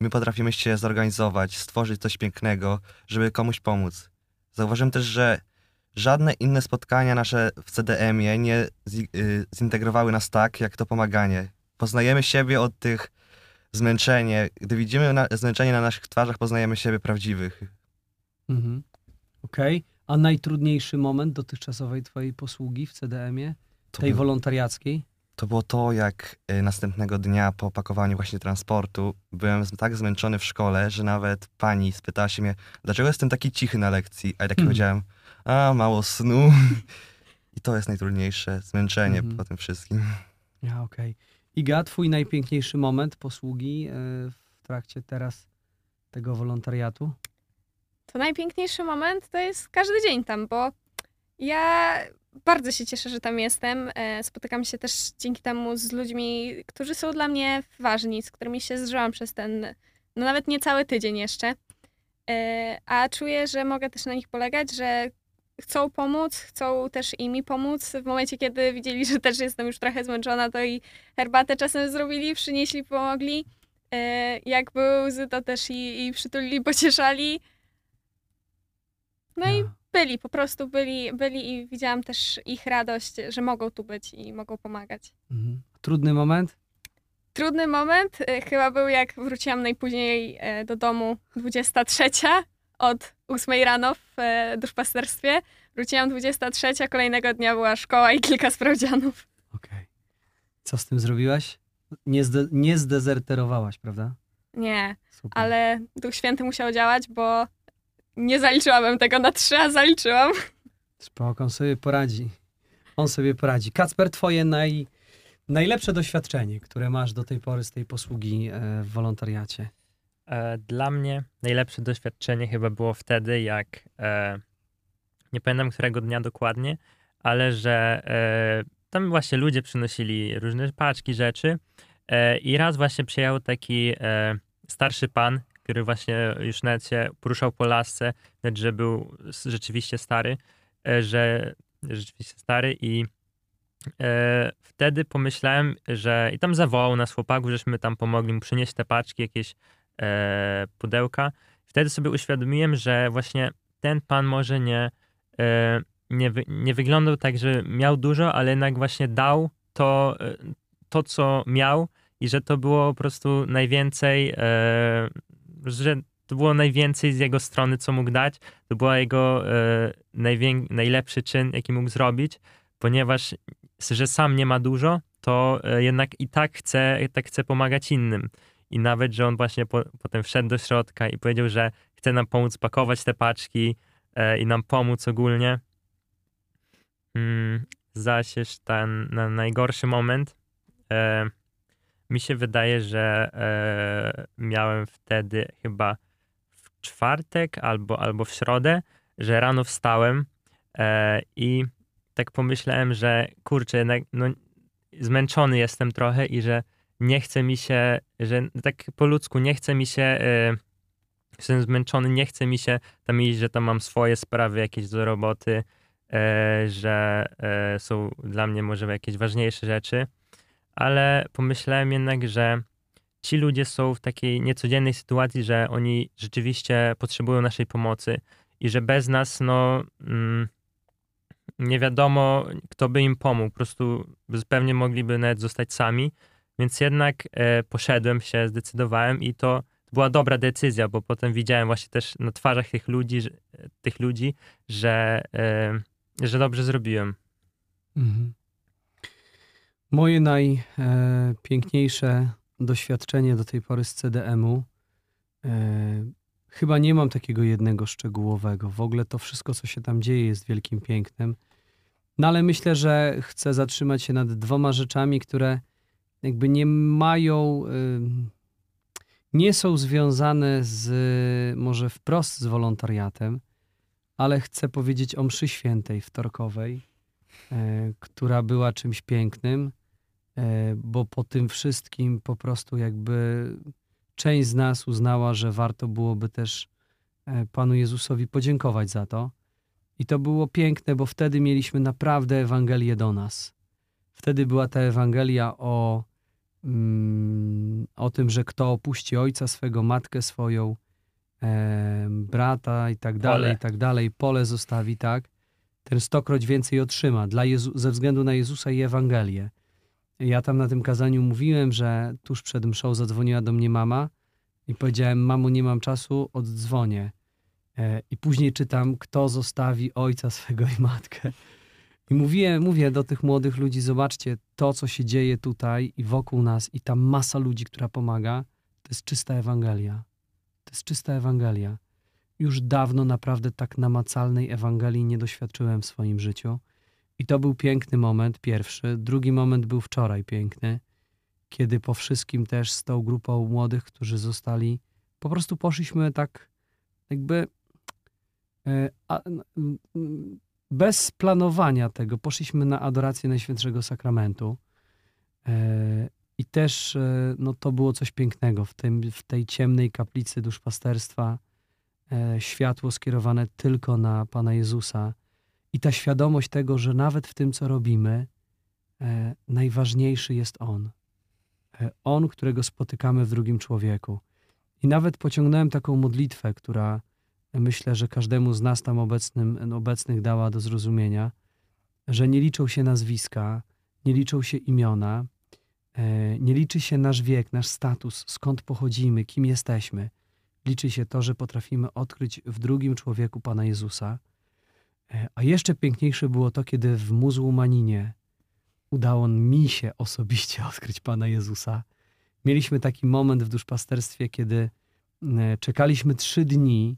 my potrafimy się zorganizować, stworzyć coś pięknego, żeby komuś pomóc. Zauważyłem też, że żadne inne spotkania nasze w CDM-ie nie y, zintegrowały nas tak, jak to pomaganie. Poznajemy siebie od tych zmęczenie. Gdy widzimy na, zmęczenie na naszych twarzach, poznajemy siebie prawdziwych. Mhm. Okej. A najtrudniejszy moment dotychczasowej twojej posługi w CDM-ie? To Tej był- wolontariackiej? To było to, jak y, następnego dnia po opakowaniu właśnie transportu byłem tak zmęczony w szkole, że nawet pani spytała się mnie, dlaczego jestem taki cichy na lekcji, a ja tak Hmm. powiedziałem, a mało snu. I to jest najtrudniejsze, zmęczenie Mhm. po tym wszystkim. Ja, okej. Iga, twój najpiękniejszy moment posługi e, w trakcie teraz tego wolontariatu? To najpiękniejszy moment to jest każdy dzień tam, bo ja bardzo się cieszę, że tam jestem. E, Spotykam się też dzięki temu z ludźmi, którzy są dla mnie ważni, z którymi się zżyłam przez ten, no nawet nie cały tydzień jeszcze. E, A czuję, że mogę też na nich polegać, że chcą pomóc, chcą też i mi pomóc. W momencie, kiedy widzieli, że też jestem już trochę zmęczona, to i herbatę czasem zrobili, przynieśli, pomogli. E, Jak były łzy, to też i, i przytulili, pocieszali. No i Ja. byli, po prostu byli, byli i widziałam też ich radość, że mogą tu być i mogą pomagać. Mhm. Trudny moment? Trudny moment e, chyba był, jak wróciłam najpóźniej e, do domu 23 od 8 rano w e, duszpasterstwie. Wróciłam 23, kolejnego dnia była szkoła i kilka sprawdzianów. Okej. Co z tym zrobiłaś? Nie, zde- nie zdezerterowałaś, prawda? Nie, Super. ale Duch Święty musiał działać, bo nie zaliczyłabym tego na trzy, a zaliczyłam. Spoko, on sobie poradzi. on sobie poradzi. Kacper, twoje naj, najlepsze doświadczenie, które masz do tej pory z tej posługi e, w wolontariacie? E, Dla mnie najlepsze doświadczenie chyba było wtedy, jak e, nie pamiętam którego dnia dokładnie, ale że e, tam właśnie ludzie przynosili różne paczki rzeczy i raz właśnie przyjechał taki starszy pan, który właśnie już nawet się poruszał po lasce, że był rzeczywiście stary, że rzeczywiście stary i e, wtedy pomyślałem, że i tam zawołał nas chłopaków, żeśmy tam pomogli mu przynieść te paczki, jakieś e, pudełka. Wtedy sobie uświadomiłem, że właśnie ten pan może nie, e, nie, nie wyglądał tak, że miał dużo, ale jednak właśnie dał to, e, to co miał i że to było po prostu najwięcej, że to było najwięcej z jego strony, co mógł dać. To był jego najlepszy czyn, jaki mógł zrobić, ponieważ że sam nie ma dużo, to jednak i tak chce, tak chce pomagać innym. I nawet, że on właśnie po, potem wszedł do środka i powiedział, że chce nam pomóc pakować te paczki e, i nam pomóc ogólnie. Mm, zaś ten na najgorszy moment e, mi się wydaje, że e, miałem wtedy chyba w czwartek albo, albo w środę, że rano wstałem e, i tak pomyślałem, że kurczę, jednak no, zmęczony jestem trochę i że nie chce mi się, że tak po ludzku nie chce mi się, e, jestem zmęczony, nie chce mi się tam iść, że tam mam swoje sprawy jakieś do roboty, e, że e, są dla mnie może jakieś ważniejsze rzeczy, ale pomyślałem jednak, że ci ludzie są w takiej niecodziennej sytuacji, że oni rzeczywiście potrzebują naszej pomocy i że bez nas, no, mm, nie wiadomo, kto by im pomógł. Po prostu pewnie mogliby nawet zostać sami. Więc jednak e, poszedłem się, zdecydowałem i to była dobra decyzja, bo potem widziałem właśnie też na twarzach tych ludzi, że, tych ludzi, że, e, że dobrze zrobiłem. Mhm. Moje najpiękniejsze doświadczenie do tej pory z CDM-u. E, chyba nie mam takiego jednego szczegółowego. W ogóle to wszystko, co się tam dzieje, jest wielkim pięknem. No ale myślę, że chcę zatrzymać się nad dwoma rzeczami, które jakby nie mają, nie są związane z może wprost z wolontariatem, ale chcę powiedzieć o mszy świętej wtorkowej, e, która była czymś pięknym, e, bo po tym wszystkim po prostu jakby część z nas uznała, że warto byłoby też e, Panu Jezusowi podziękować za to. I to było piękne, bo wtedy mieliśmy naprawdę Ewangelię do nas. Wtedy była ta Ewangelia o, o tym, że kto opuści ojca swego, matkę swoją, e, brata i tak dalej, Pole. i tak dalej, pole zostawi, tak, ten stokroć więcej otrzyma dla Jezu- ze względu na Jezusa i Ewangelię. Ja tam na tym kazaniu mówiłem, że tuż przed mszą zadzwoniła do mnie mama i powiedziałem, mamo, nie mam czasu, oddzwonię. E, I później czytam, kto zostawi ojca swego i matkę. I mówię, mówię do tych młodych ludzi, zobaczcie, to, co się dzieje tutaj i wokół nas, i ta masa ludzi, która pomaga, to jest czysta Ewangelia. To jest czysta Ewangelia. Już dawno naprawdę tak namacalnej Ewangelii nie doświadczyłem w swoim życiu. I to był piękny moment, pierwszy. Drugi moment był wczoraj piękny, kiedy po wszystkim też z tą grupą młodych, którzy zostali, po prostu poszliśmy tak jakby e, a, bez planowania tego. Poszliśmy na adorację Najświętszego Sakramentu. E, I też e, no, to było coś pięknego w, tym, w tej ciemnej kaplicy duszpasterstwa. E, światło skierowane tylko na Pana Jezusa. I ta świadomość tego, że nawet w tym, co robimy, najważniejszy jest On. On, którego spotykamy w drugim człowieku. I nawet pociągnąłem taką modlitwę, która myślę, że każdemu z nas tam obecnym, obecnych dała do zrozumienia, że nie liczą się nazwiska, nie liczą się imiona, e, nie liczy się nasz wiek, nasz status, skąd pochodzimy, kim jesteśmy. Liczy się to, że potrafimy odkryć w drugim człowieku Pana Jezusa. E, A jeszcze piękniejsze było to, kiedy w muzułmaninie udało mi się osobiście odkryć Pana Jezusa. Mieliśmy taki moment w duszpasterstwie, kiedy e, czekaliśmy trzy dni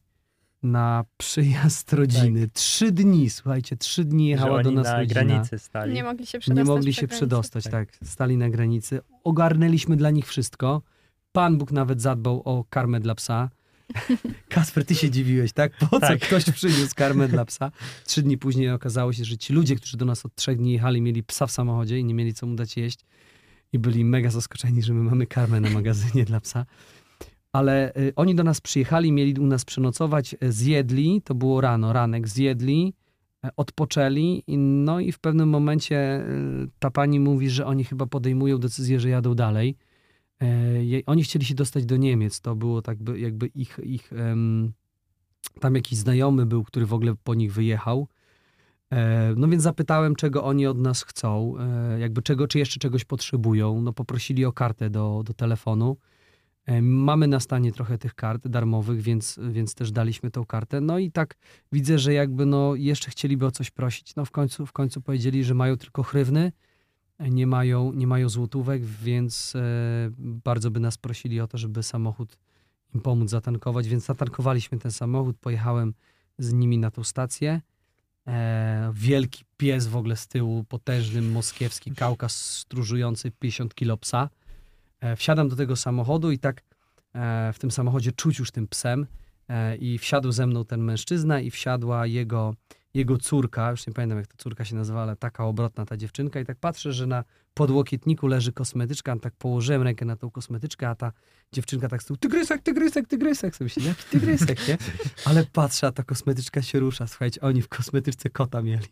na przyjazd rodziny. Trzy dni, słuchajcie, trzy dni jechała do nas na rodzina. granicy stali. Nie mogli się przedostać. Nie mogli się przedostać, Tak. tak. Stali na granicy. Ogarnęliśmy dla nich wszystko. Pan Bóg nawet zadbał o karmę dla psa. Kasper, ty się dziwiłeś, tak? Po co Tak. ktoś przyniósł karmę dla psa? Trzy dni później okazało się, że ci ludzie, którzy do nas od trzech dni jechali, mieli psa w samochodzie i nie mieli co mu dać jeść. I byli mega zaskoczeni, że my mamy karmę na magazynie dla psa. Ale y, oni do nas przyjechali, mieli u nas przenocować, y, zjedli, to było rano, ranek, zjedli, e, odpoczęli, no i w pewnym momencie y, ta pani mówi, że oni chyba podejmują decyzję, że jadą dalej. E, Oni chcieli się dostać do Niemiec, to było tak by, jakby ich, ich tam jakiś znajomy był, który w ogóle po nich wyjechał. E, No więc zapytałem, czego oni od nas chcą, e, jakby czego, czy jeszcze czegoś potrzebują. No poprosili o kartę do, do telefonu. E, Mamy na stanie trochę tych kart darmowych, więc, więc też daliśmy tą kartę. No i tak widzę, że jakby no jeszcze chcieliby o coś prosić. No w końcu, w końcu powiedzieli, że mają tylko chrywny, e, nie mają, nie mają złotówek, więc e, bardzo by nas prosili o to, żeby samochód im pomóc zatankować, więc zatankowaliśmy ten samochód, pojechałem z nimi na tą stację. Wielki pies w ogóle z tyłu, potężny moskiewski kaukaz stróżujący 50 kilo psa. E, wsiadam do tego samochodu i tak e, w tym samochodzie czuć już tym psem e, i wsiadł ze mną ten mężczyzna i wsiadła jego, jego córka, już nie pamiętam jak ta córka się nazywa, ale taka obrotna ta dziewczynka i tak patrzę, że na podłokietniku leży kosmetyczka, tak położyłem rękę na tą kosmetyczkę, a ta dziewczynka tak z tyłu, tygrysek, tygrysek, tygrysek, sobie myślę, jaki tygrysek, nie? Ale patrzę, a ta kosmetyczka się rusza, słuchajcie, oni w kosmetyczce kota mieli.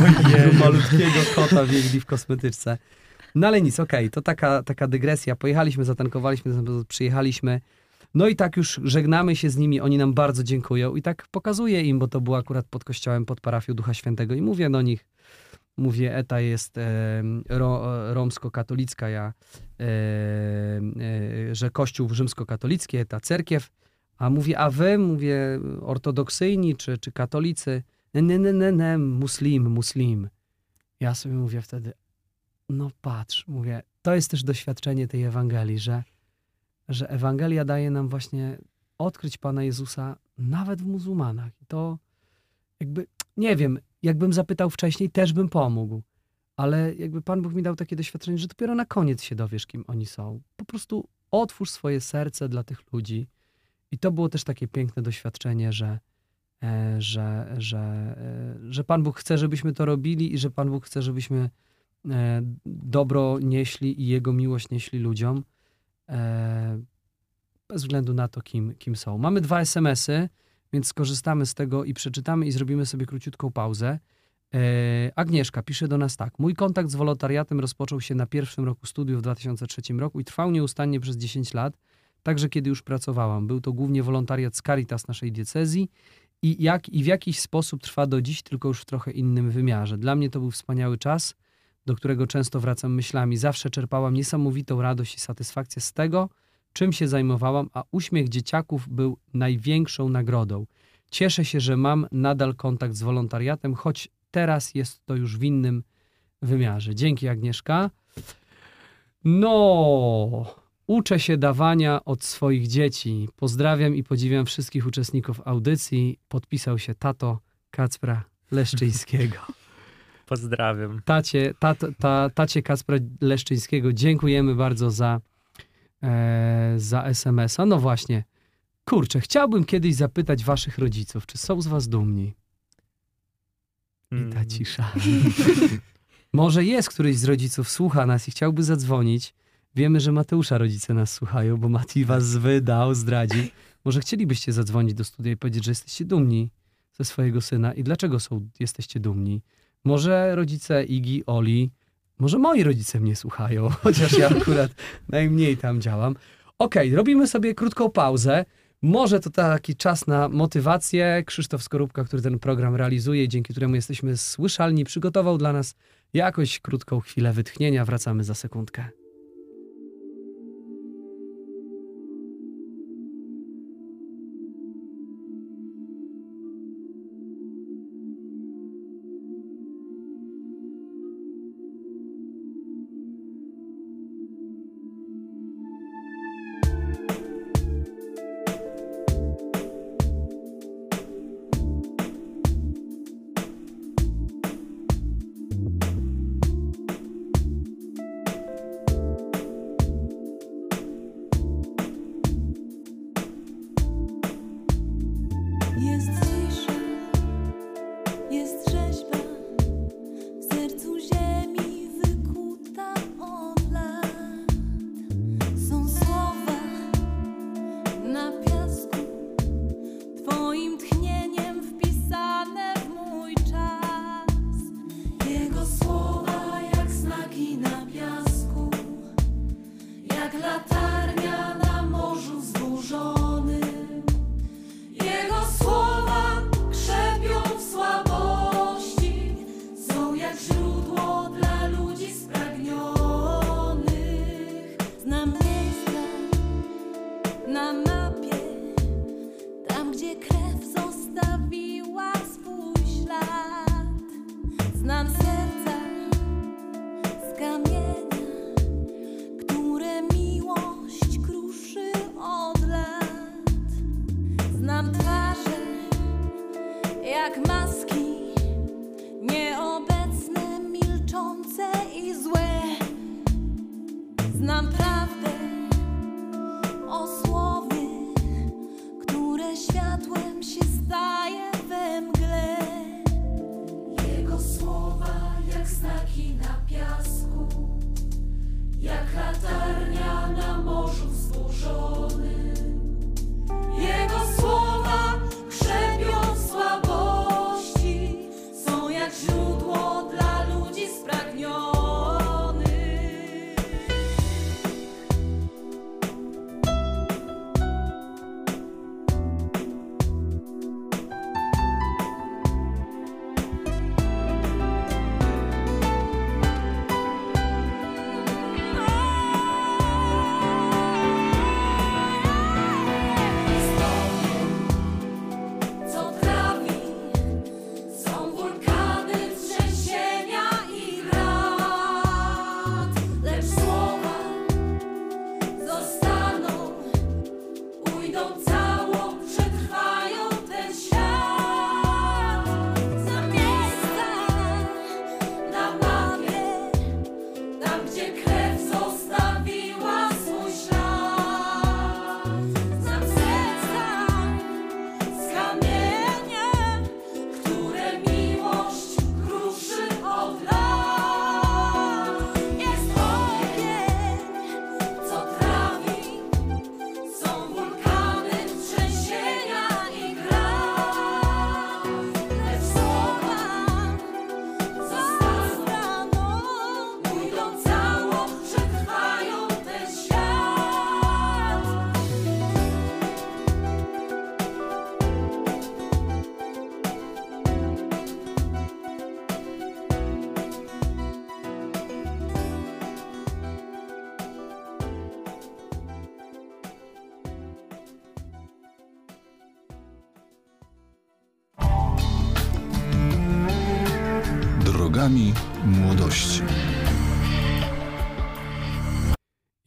Malutkiego kota mieli w kosmetyczce. No ale nic, okej, to taka, taka dygresja. Pojechaliśmy, zatankowaliśmy, przyjechaliśmy. No i tak już żegnamy się z nimi, oni nam bardzo dziękują i tak pokazuję im, bo to było akurat pod kościołem, pod parafią Ducha Świętego i mówię do nich, mówię, ETA jest e, ro, romsko-katolicka, ja, e, e, że kościół rzymskokatolicki, ETA cerkiew, a mówię, a wy, mówię, ortodoksyjni czy, czy katolicy, nie, nie, nie, nie, muslim, muslim. Ja sobie mówię wtedy, no patrz, mówię, to jest też doświadczenie tej Ewangelii, że, że Ewangelia daje nam właśnie odkryć Pana Jezusa nawet w muzułmanach. I to jakby, nie wiem, jakbym zapytał wcześniej, też bym pomógł. Ale jakby Pan Bóg mi dał takie doświadczenie, że dopiero na koniec się dowiesz, kim oni są. Po prostu otwórz swoje serce dla tych ludzi. I to było też takie piękne doświadczenie, że, e, że, że, e, że Pan Bóg chce, żebyśmy to robili i że Pan Bóg chce, żebyśmy dobro nieśli i Jego miłość nieśli ludziom, e, bez względu na to, kim, kim są. Mamy dwa SMS-y, więc skorzystamy z tego i przeczytamy i zrobimy sobie króciutką pauzę. E, Agnieszka pisze do nas tak. Mój kontakt z wolontariatem rozpoczął się na pierwszym roku studiów w 2003 roku i trwał nieustannie przez 10 lat, także kiedy już pracowałam. Był to głównie wolontariat z Caritas naszej diecezji i, jak, i w jakiś sposób trwa do dziś, tylko już w trochę innym wymiarze. Dla mnie to był wspaniały czas, do którego często wracam myślami. Zawsze czerpałam niesamowitą radość i satysfakcję z tego, czym się zajmowałam, a uśmiech dzieciaków był największą nagrodą. Cieszę się, że mam nadal kontakt z wolontariatem, choć teraz jest to już w innym wymiarze. Dzięki Agnieszka. No, uczę się dawania od swoich dzieci. Pozdrawiam i podziwiam wszystkich uczestników audycji. Podpisał się tato Kacpra Leszczyńskiego. Pozdrawiam. Tacie, tato, ta, tacie Kacpra Leszczyńskiego dziękujemy bardzo za, e, za SMS-a. No właśnie, kurczę, chciałbym kiedyś zapytać waszych rodziców, czy są z was dumni? I ta Mm, cisza. Może jest któryś z rodziców, słucha nas i chciałby zadzwonić. Wiemy, że Mateusza rodzice nas słuchają, bo Mati was wydał, zdradzi. Może chcielibyście zadzwonić do studia i powiedzieć, że jesteście dumni ze swojego syna i dlaczego są, jesteście dumni. Może rodzice Igi, Oli, może moi rodzice mnie słuchają, chociaż ja akurat najmniej tam działam. Okej, robimy sobie krótką pauzę. Może to taki czas na motywację. Krzysztof Skorupka, który ten program realizuje, dzięki któremu jesteśmy słyszalni, przygotował dla nas jakąś krótką chwilę wytchnienia. Wracamy za sekundkę.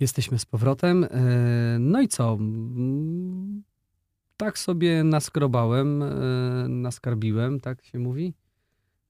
Jesteśmy z powrotem. E, No i co? Mm, Tak sobie naskrobałem, e, naskarbiłem, tak się mówi,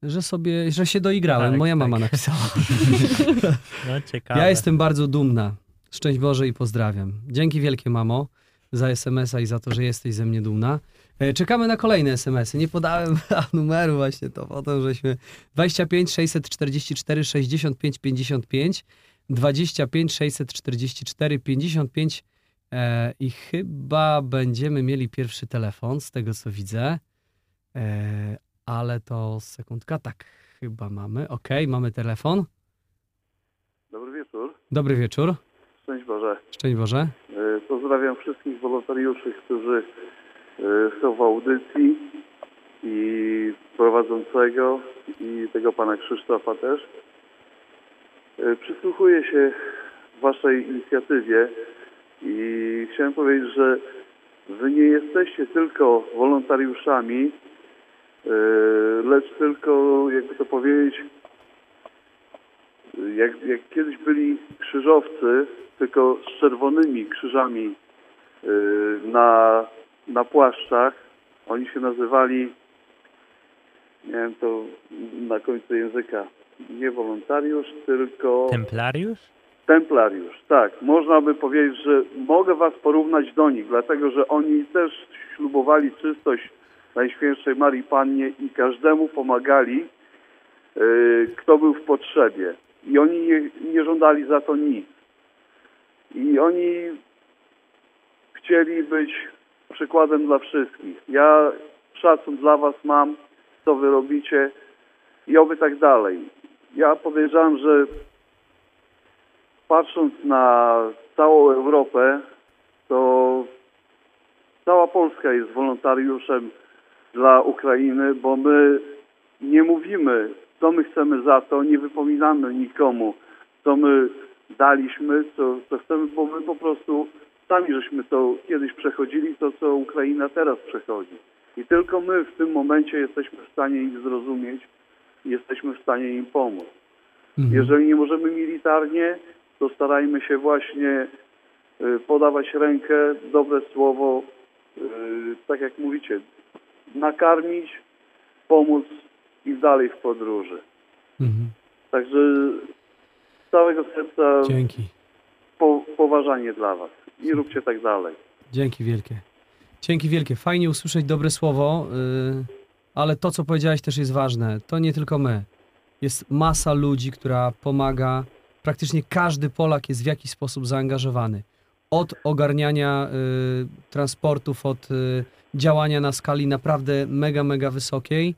że sobie, że się doigrałem. Tak, Moja tak. mama napisała. No ciekawe. Ja jestem bardzo dumna. Szczęść Boże i pozdrawiam. Dzięki wielkie, mamo, za SMS-a i za to, że jesteś ze mnie dumna. E, Czekamy na kolejne SMS-y. Nie podałem numeru właśnie, to potem żeśmy 25 644 65 55 25 644 55 e, i chyba będziemy mieli pierwszy telefon, z tego co widzę. E, ale to sekundka, tak, chyba mamy. Okej, mamy telefon. Dobry wieczór. Dobry wieczór. Szczęść Boże. Szczęść Boże. E, Pozdrawiam wszystkich wolontariuszy, którzy e, są w audycji i prowadzącego i tego pana Krzysztofa też. E, Przysłuchuję się waszej inicjatywie i chciałem powiedzieć, że wy nie jesteście tylko wolontariuszami, e, lecz tylko, jakby to powiedzieć, jak, jak kiedyś byli krzyżowcy, tylko z czerwonymi krzyżami y, na, na płaszczach, oni się nazywali, nie wiem to na końcu języka, nie wolontariusz, tylko Templariusz? templariusz. Tak, można by powiedzieć, że mogę was porównać do nich, dlatego że oni też ślubowali czystość Najświętszej Marii Pannie i każdemu pomagali, y, kto był w potrzebie. I oni nie, nie żądali za to nic. I oni chcieli być przykładem dla wszystkich. Ja szacun dla was mam, co wy robicie i oby tak dalej. Ja podejrzewam, że patrząc na całą Europę, to cała Polska jest wolontariuszem dla Ukrainy, bo my nie mówimy, co my chcemy za to, nie wypominamy nikomu, co my daliśmy, co, co chcemy, bo my po prostu sami żeśmy to kiedyś przechodzili, to co Ukraina teraz przechodzi. I tylko my w tym momencie jesteśmy w stanie ich zrozumieć jesteśmy w stanie im pomóc. Mhm. Jeżeli nie możemy militarnie, to starajmy się właśnie y, podawać rękę, dobre słowo, y, tak jak mówicie, nakarmić, pomóc i dalej w podróży. Mhm. Także z całego serca Dzięki. po, poważanie dla Was i róbcie tak dalej. Dzięki wielkie. Dzięki wielkie. Fajnie usłyszeć dobre słowo, yy, ale to, co powiedziałeś, też jest ważne. To nie tylko my. Jest masa ludzi, która pomaga. Praktycznie każdy Polak jest w jakiś sposób zaangażowany. Od ogarniania y, transportów, od y, działania na skali naprawdę mega, mega wysokiej,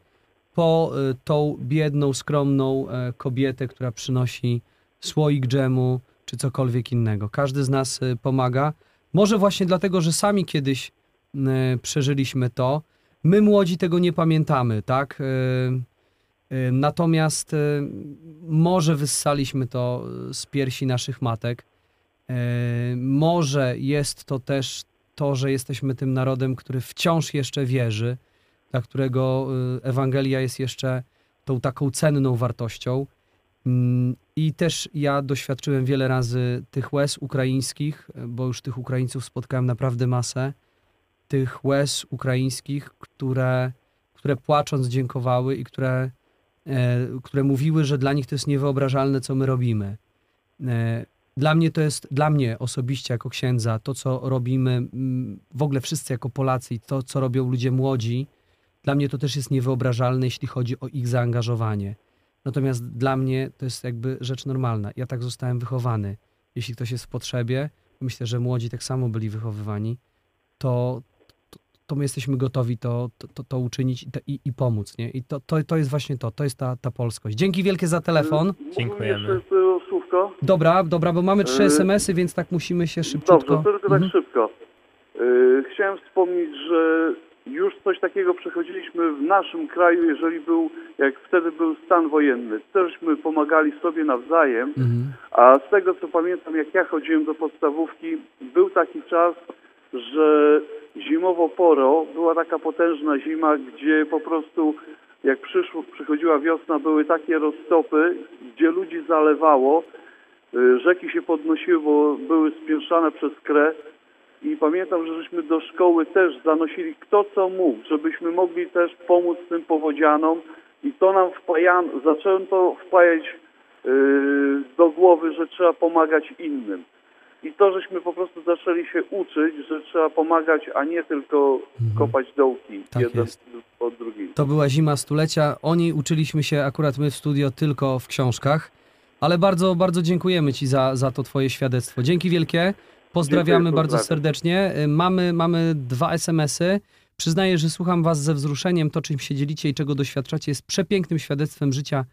po y, tą biedną, skromną e, kobietę, która przynosi słoik dżemu czy cokolwiek innego. Każdy z nas y, pomaga. Może właśnie dlatego, że sami kiedyś y, przeżyliśmy to. My młodzi tego nie pamiętamy, tak? Y, y, Natomiast y, może wyssaliśmy to z piersi naszych matek. Może jest to też to, że jesteśmy tym narodem, który wciąż jeszcze wierzy, dla którego Ewangelia jest jeszcze tą taką cenną wartością. Mm, I też ja doświadczyłem wiele razy tych łez ukraińskich, bo już tych Ukraińców spotkałem naprawdę masę. Tych łez ukraińskich, które, które płacząc dziękowały i które, e, które mówiły, że dla nich to jest niewyobrażalne, co my robimy. E, Dla mnie to jest, dla mnie osobiście jako księdza, to co robimy, w ogóle wszyscy jako Polacy i to, co robią ludzie młodzi, dla mnie to też jest niewyobrażalne, jeśli chodzi o ich zaangażowanie. Natomiast dla mnie to jest jakby rzecz normalna. Ja tak zostałem wychowany. Jeśli ktoś jest w potrzebie, myślę, że młodzi tak samo byli wychowywani, to, to, my jesteśmy gotowi to, to, to, uczynić i, to- i, i pomóc. Nie? I to, to, to jest właśnie to, to jest ta, ta polskość. Dzięki wielkie za telefon. Mógłbym Dziękujemy. Słówko? Dobra, dobra, bo mamy trzy SMS-y, więc tak musimy się szybciutko... Dobrze, tylko Mhm. tak szybko. Yy, chciałem wspomnieć, że już coś takiego przechodziliśmy w naszym kraju, jeżeli był, jak wtedy był stan wojenny. Teżśmy pomagali sobie nawzajem, Mhm. a z tego co pamiętam, jak ja chodziłem do podstawówki, był taki czas, że zimowo poro była taka potężna zima, gdzie po prostu jak przyszło, przychodziła wiosna, były takie roztopy, gdzie ludzi zalewało, y, rzeki się podnosiły, bo były spieszane przez krew i pamiętam, że żeśmy do szkoły też zanosili kto co mógł, żebyśmy mogli też pomóc tym powodzianom i to nam wpajano, zacząłem to wpajać y, do głowy, że trzeba pomagać innym. I to, żeśmy po prostu zaczęli się uczyć, że trzeba pomagać, a nie tylko Mhm. kopać dołki Tak jeden jest. od drugiego. To była zima stulecia. O niej uczyliśmy się akurat my w studio tylko w książkach. Ale bardzo, bardzo dziękujemy Ci za, za to Twoje świadectwo. Dzięki wielkie. Pozdrawiamy Dziękuję, bardzo pozdrawiam. serdecznie. Y, Mamy, mamy dwa SMS-y. Przyznaję, że słucham Was ze wzruszeniem. To, czym się dzielicie i czego doświadczacie, jest przepięknym świadectwem życia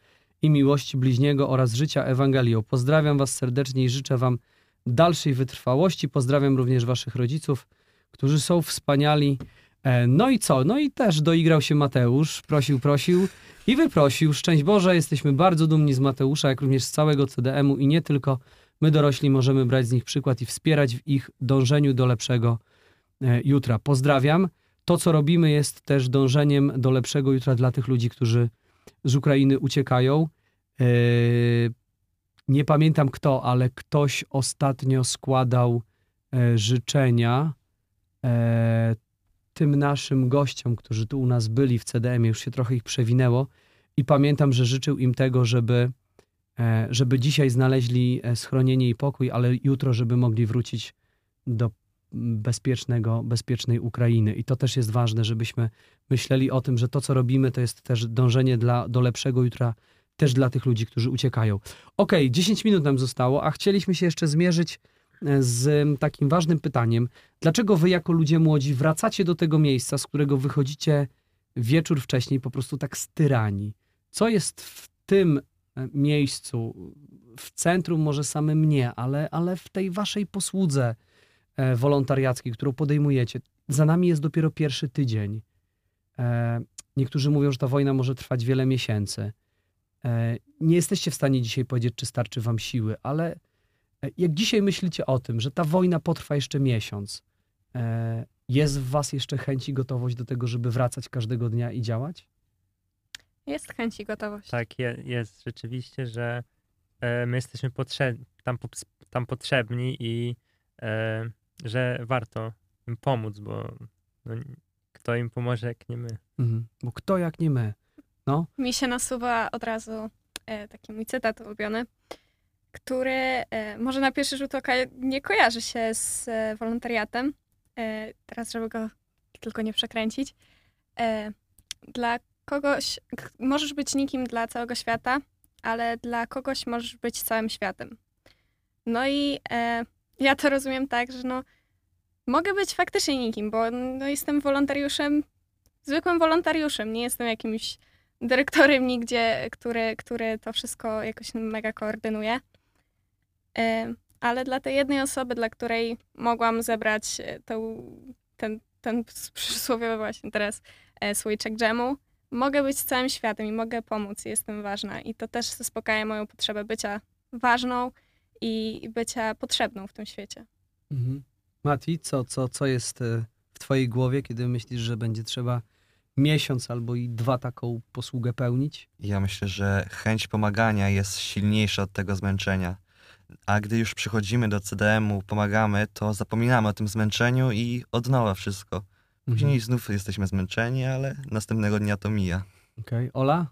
i miłości bliźniego oraz życia Ewangelią. Pozdrawiam Was serdecznie i życzę Wam dalszej wytrwałości. Pozdrawiam również Waszych rodziców, którzy są wspaniali. E, No i co? No i też doigrał się Mateusz. Prosił, prosił i wyprosił. Szczęść Boże, jesteśmy bardzo dumni z Mateusza, jak również z całego CDM-u i nie tylko my dorośli możemy brać z nich przykład i wspierać w ich dążeniu do lepszego e, jutra. Pozdrawiam. To, co robimy, jest też dążeniem do lepszego jutra dla tych ludzi, którzy z Ukrainy uciekają. Nie pamiętam kto, ale ktoś ostatnio składał e, życzenia e, tym naszym gościom, którzy tu u nas byli w CDM, już się trochę ich przewinęło i pamiętam, że życzył im tego, żeby, e, żeby dzisiaj znaleźli e, schronienie i pokój, ale jutro, żeby mogli wrócić do bezpiecznego, bezpiecznej Ukrainy. I to też jest ważne, żebyśmy myśleli o tym, że to, co robimy, to jest też dążenie dla, do lepszego jutra też dla tych ludzi, którzy uciekają. Okej, 10 minut nam zostało, a chcieliśmy się jeszcze zmierzyć e, z takim ważnym pytaniem. Dlaczego wy jako ludzie młodzi wracacie do tego miejsca, z którego wychodzicie wieczór wcześniej po prostu tak styrani? Co jest w tym e, miejscu, w centrum może samym nie, ale, ale w tej waszej posłudze e, wolontariackiej, którą podejmujecie. Za nami jest dopiero pierwszy tydzień. Niektórzy mówią, że ta wojna może trwać wiele miesięcy. E, Nie jesteście w stanie dzisiaj powiedzieć, czy starczy wam siły, ale e, jak dzisiaj myślicie o tym, że ta wojna potrwa jeszcze miesiąc, e, jest w was jeszcze chęć i gotowość do tego, żeby wracać każdego dnia i działać? Jest chęć i gotowość. Tak, je, jest rzeczywiście, że my jesteśmy potrzeb, tam, tam potrzebni i e, że warto im pomóc, bo no, kto im pomoże, jak nie my. Mhm. Bo kto jak nie my? No, Mi się nasuwa od razu e, taki mój cytat ulubiony, który e, może na pierwszy rzut oka nie kojarzy się z e, wolontariatem. Teraz, żeby go tylko nie przekręcić. Dla kogoś, możesz być nikim dla całego świata, ale dla kogoś możesz być całym światem. No i ja to rozumiem tak, że no, mogę być faktycznie nikim, bo no, jestem wolontariuszem, zwykłym wolontariuszem, nie jestem jakimś dyrektorem nigdzie, który, który to wszystko jakoś mega koordynuje. Ale dla tej jednej osoby, dla której mogłam zebrać e, tą, ten, ten przysłowiowy właśnie teraz e, słoiczek dżemu, mogę być całym światem i mogę pomóc, jestem ważna. I to też zaspokaja moją potrzebę bycia ważną i bycia potrzebną w tym świecie. Mhm. Mati, co, co, co jest e, w twojej głowie, kiedy myślisz, że będzie trzeba miesiąc albo i dwa taką posługę pełnić? Ja myślę, że chęć pomagania jest silniejsza od tego zmęczenia. A gdy już przychodzimy do CDM-u, pomagamy, to zapominamy o tym zmęczeniu i od nowa wszystko. Później Mhm. znów jesteśmy zmęczeni, ale następnego dnia to mija. Okej. Ola?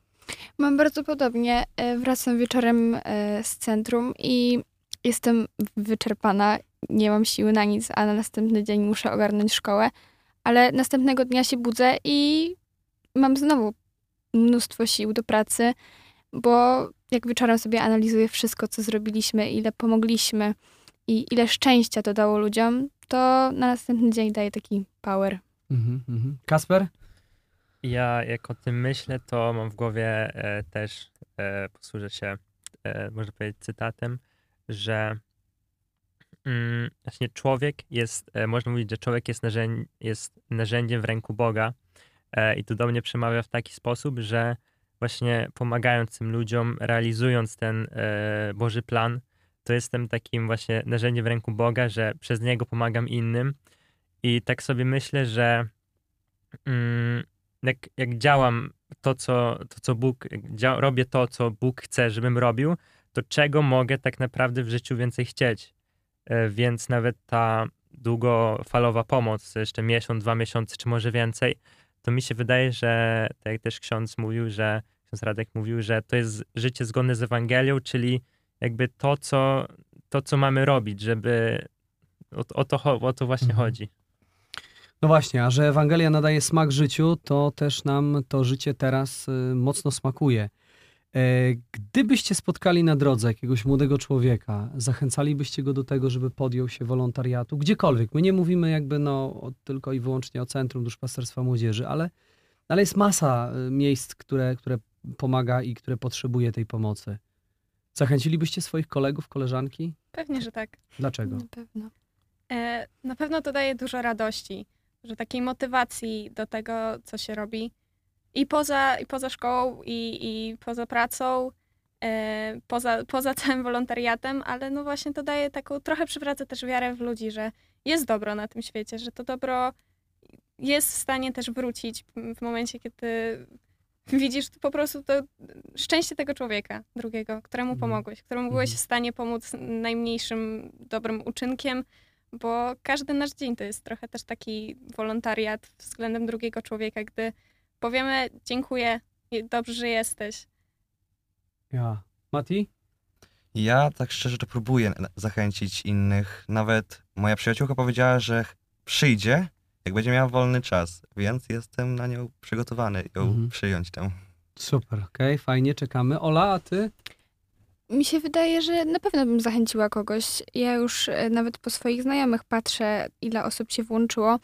Mam bardzo podobnie. E, Wracam wieczorem e, z centrum i jestem wyczerpana. Nie mam siły na nic, a na następny dzień muszę ogarnąć szkołę. Ale następnego dnia się budzę i mam znowu mnóstwo sił do pracy, bo jak wieczorem sobie analizuję wszystko, co zrobiliśmy, ile pomogliśmy i ile szczęścia to dało ludziom, to na następny dzień daje taki power. Mhm, mhm. Kasper? Ja jak o tym myślę, to mam w głowie e, też, e, posłużę się, e, można powiedzieć, cytatem, że mm, właśnie człowiek jest, e, można mówić, że człowiek jest, narzędzi, jest narzędziem w ręku Boga e, i to do mnie przemawia w taki sposób, że właśnie pomagając tym ludziom, realizując ten e, Boży plan, to jestem takim właśnie narzędziem w ręku Boga, że przez niego pomagam innym i tak sobie myślę, że mm, jak, jak działam to, co, to, co Bóg, dzia- robię to, co Bóg chce, żebym robił, to czego mogę tak naprawdę w życiu więcej chcieć? E, Więc nawet ta długofalowa pomoc, jeszcze miesiąc, dwa miesiące, czy może więcej, to mi się wydaje, że tak jak też ksiądz mówił, że ksiądz Radek mówił, że to jest życie zgodne z Ewangelią, czyli jakby to, co, to, co mamy robić, żeby o, o, to, o to właśnie Mhm. chodzi. No właśnie, a że Ewangelia nadaje smak życiu, to też nam to życie teraz y, mocno smakuje. E, Gdybyście spotkali na drodze jakiegoś młodego człowieka, zachęcalibyście go do tego, żeby podjął się wolontariatu, gdziekolwiek. My nie mówimy jakby no o, tylko i wyłącznie o Centrum Duszpasterstwa Młodzieży, ale, ale jest masa y, miejsc, które, które pomaga i które potrzebuje tej pomocy. Zachęcilibyście swoich kolegów, koleżanki? Pewnie, że tak. Dlaczego? Na pewno. E, Na pewno to daje dużo radości, że takiej motywacji do tego, co się robi i poza, i poza szkołą, i, i poza pracą, e, poza, poza całym wolontariatem, ale no właśnie to daje taką, trochę przywraca też wiarę w ludzi, że jest dobro na tym świecie, że to dobro jest w stanie też wrócić w momencie, kiedy widzisz po prostu to szczęście tego człowieka drugiego, któremu Mhm. pomogłeś, któremu byłeś Mhm. w stanie pomóc najmniejszym dobrym uczynkiem, bo każdy nasz dzień to jest trochę też taki wolontariat względem drugiego człowieka, gdy powiemy dziękuję, i dobrze, że jesteś. Ja. Mati? Ja tak szczerze to próbuję zachęcić innych. Nawet moja przyjaciółka powiedziała, że przyjdzie, jak będzie miała wolny czas, więc jestem na nią przygotowany ją Mhm. przyjąć tam. Super, okej, fajnie, czekamy. Ola, a ty? Mi się wydaje, że na pewno bym zachęciła kogoś. Ja już e, nawet po swoich znajomych patrzę, ile osób się włączyło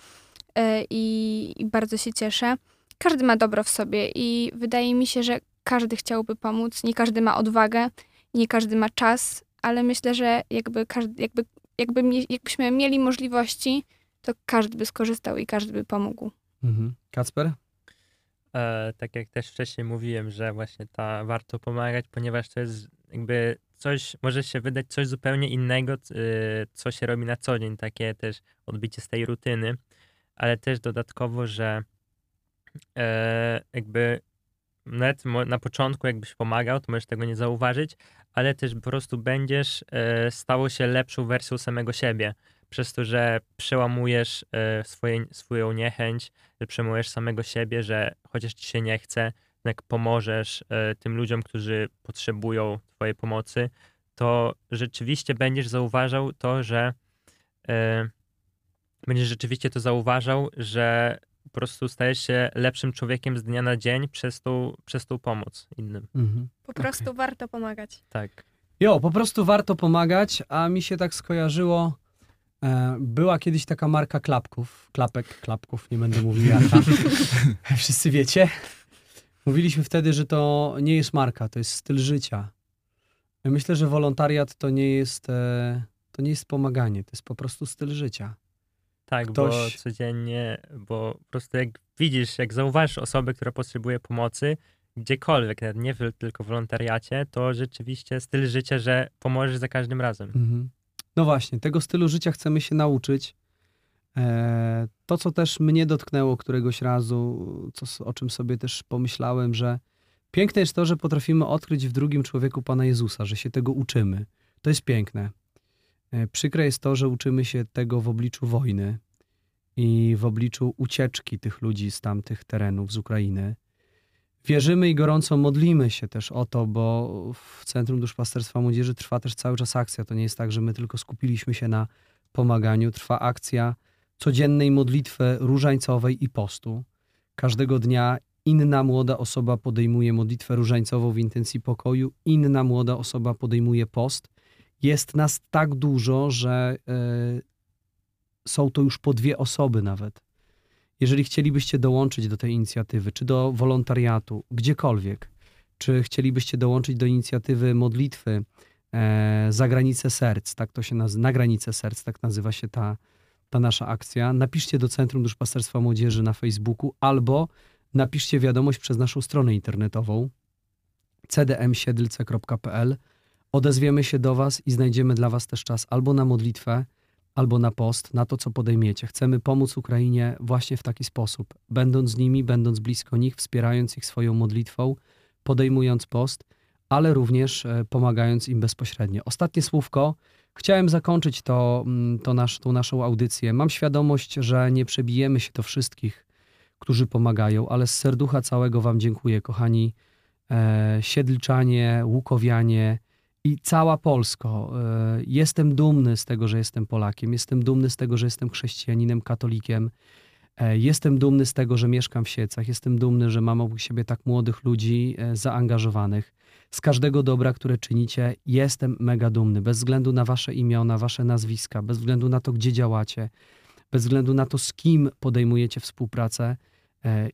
e, i, i bardzo się cieszę. Każdy ma dobro w sobie i wydaje mi się, że każdy chciałby pomóc, nie każdy ma odwagę, nie każdy ma czas, ale myślę, że jakby, każdy, jakby, jakby jakbyśmy mieli możliwości, to każdy by skorzystał i każdy by pomógł. Mhm. Kacper? E, tak jak też wcześniej mówiłem, że właśnie ta warto pomagać, ponieważ to jest jakby coś, może się wydać coś zupełnie innego, y, co się robi na co dzień, takie też odbicie z tej rutyny, ale też dodatkowo, że jakby nawet na początku jakbyś pomagał, to możesz tego nie zauważyć, ale też po prostu będziesz e, stało się lepszą wersją samego siebie, przez to, że przełamujesz e, swoje, swoją niechęć, że przełamujesz samego siebie, że chociaż ci się nie chce, jednak pomożesz e, tym ludziom, którzy potrzebują twojej pomocy, to rzeczywiście będziesz zauważał to, że e, będziesz rzeczywiście to zauważał, że po prostu stajesz się lepszym człowiekiem z dnia na dzień przez tą, przez tą pomoc innym. Mhm. Po prostu Okej. warto pomagać. Tak. Jo, po prostu warto pomagać, a mi się tak skojarzyło. E, była kiedyś taka marka klapków, klapek, klapków, nie będę mówił jaka. Wszyscy wiecie. Mówiliśmy wtedy, że to nie jest marka, to jest styl życia. Ja Myślę, że wolontariat to nie jest, e, to nie jest pomaganie, to jest po prostu styl życia. Tak, Ktoś- bo codziennie, bo po prostu jak widzisz, jak zauważysz osobę, która potrzebuje pomocy, gdziekolwiek, nawet nie tylko w wolontariacie, to rzeczywiście styl życia, że pomożesz za każdym razem. Mhm. No właśnie, tego stylu życia chcemy się nauczyć. E, to, co też mnie dotknęło któregoś razu, co, o czym sobie też pomyślałem, że piękne jest to, że potrafimy odkryć w drugim człowieku Pana Jezusa, że się tego uczymy. To jest piękne. E, przykre jest to, że uczymy się tego w obliczu wojny i w obliczu ucieczki tych ludzi z tamtych terenów, z Ukrainy. Wierzymy i gorąco modlimy się też o to, bo w Centrum Duszpasterstwa Młodzieży trwa też cały czas akcja. To nie jest tak, że my tylko skupiliśmy się na pomaganiu. Trwa akcja codziennej modlitwy różańcowej i postu. Każdego dnia inna młoda osoba podejmuje modlitwę różańcową w intencji pokoju, inna młoda osoba podejmuje post. Jest nas tak dużo, że e, są to już po dwie osoby nawet. Jeżeli chcielibyście dołączyć do tej inicjatywy, czy do wolontariatu, gdziekolwiek, czy chcielibyście dołączyć do inicjatywy modlitwy e, za granicę serc, tak to się nazywa, na granicę serc, tak nazywa się ta, ta nasza akcja, napiszcie do Centrum Duszpasterstwa Młodzieży na Facebooku albo napiszcie wiadomość przez naszą stronę internetową cdmsiedlce.pl. Odezwiemy się do Was i znajdziemy dla Was też czas albo na modlitwę, albo na post, na to, co podejmiecie. Chcemy pomóc Ukrainie właśnie w taki sposób, będąc z nimi, będąc blisko nich, wspierając ich swoją modlitwą, podejmując post, ale również e, pomagając im bezpośrednio. Ostatnie słówko. Chciałem zakończyć to, mm, to nasz, tą naszą audycję. Mam świadomość, że nie przebijemy się do wszystkich, którzy pomagają, ale z serducha całego Wam dziękuję, kochani e, Siedlczanie, Łukowianie i cała Polsko. E, jestem dumny z tego, że jestem Polakiem. Jestem dumny z tego, że jestem chrześcijaninem, katolikiem. E, Jestem dumny z tego, że mieszkam w Siecach. Jestem dumny, że mam obok siebie tak młodych ludzi e, zaangażowanych. Z każdego dobra, które czynicie, jestem mega dumny. Bez względu na wasze imiona, wasze nazwiska, bez względu na to, gdzie działacie, bez względu na to, z kim podejmujecie współpracę,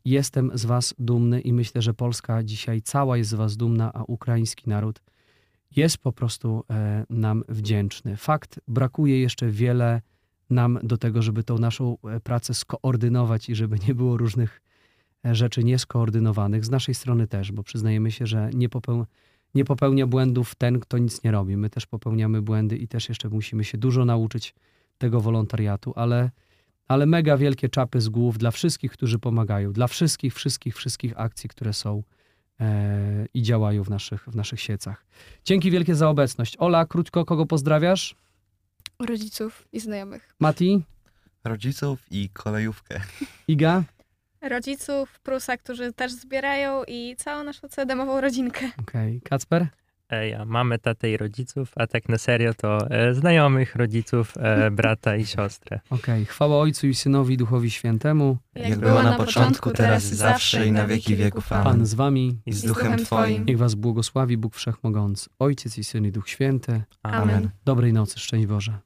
jestem z was dumny i myślę, że Polska dzisiaj cała jest z was dumna, a ukraiński naród jest po prostu e, nam wdzięczny. Fakt, brakuje jeszcze wiele nam do tego, żeby tą naszą e, pracę skoordynować i żeby nie było różnych e, rzeczy nieskoordynowanych. Z naszej strony też, bo przyznajemy się, że nie, popeł, nie popełnia błędów ten, kto nic nie robi. My też popełniamy błędy i też jeszcze musimy się dużo nauczyć tego wolontariatu, ale, ale mega wielkie czapy z głów dla wszystkich, którzy pomagają, dla wszystkich, wszystkich, wszystkich akcji, które są i działają w naszych, w naszych siecach. Dzięki wielkie za obecność. Ola, krótko, kogo pozdrawiasz? Rodziców i znajomych. Mati? Rodziców i kolejówkę. Iga? Rodziców Prusa, którzy też zbierają i całą naszą CDM-ową rodzinkę. Okej. Kacper? Ja mamy tatę i rodziców, a tak na serio to e, znajomych, rodziców, e, brata i siostrę. Okej. Chwała Ojcu i Synowi Duchowi Świętemu. Jak było na początku, teraz i zawsze i na wieki wieków. Amen. Pan z wami. I I z z duchem Twoim. Niech was błogosławi Bóg Wszechmogący, Ojciec i Syn i Duch Święty. Amen. Dobrej nocy, szczęść Boże.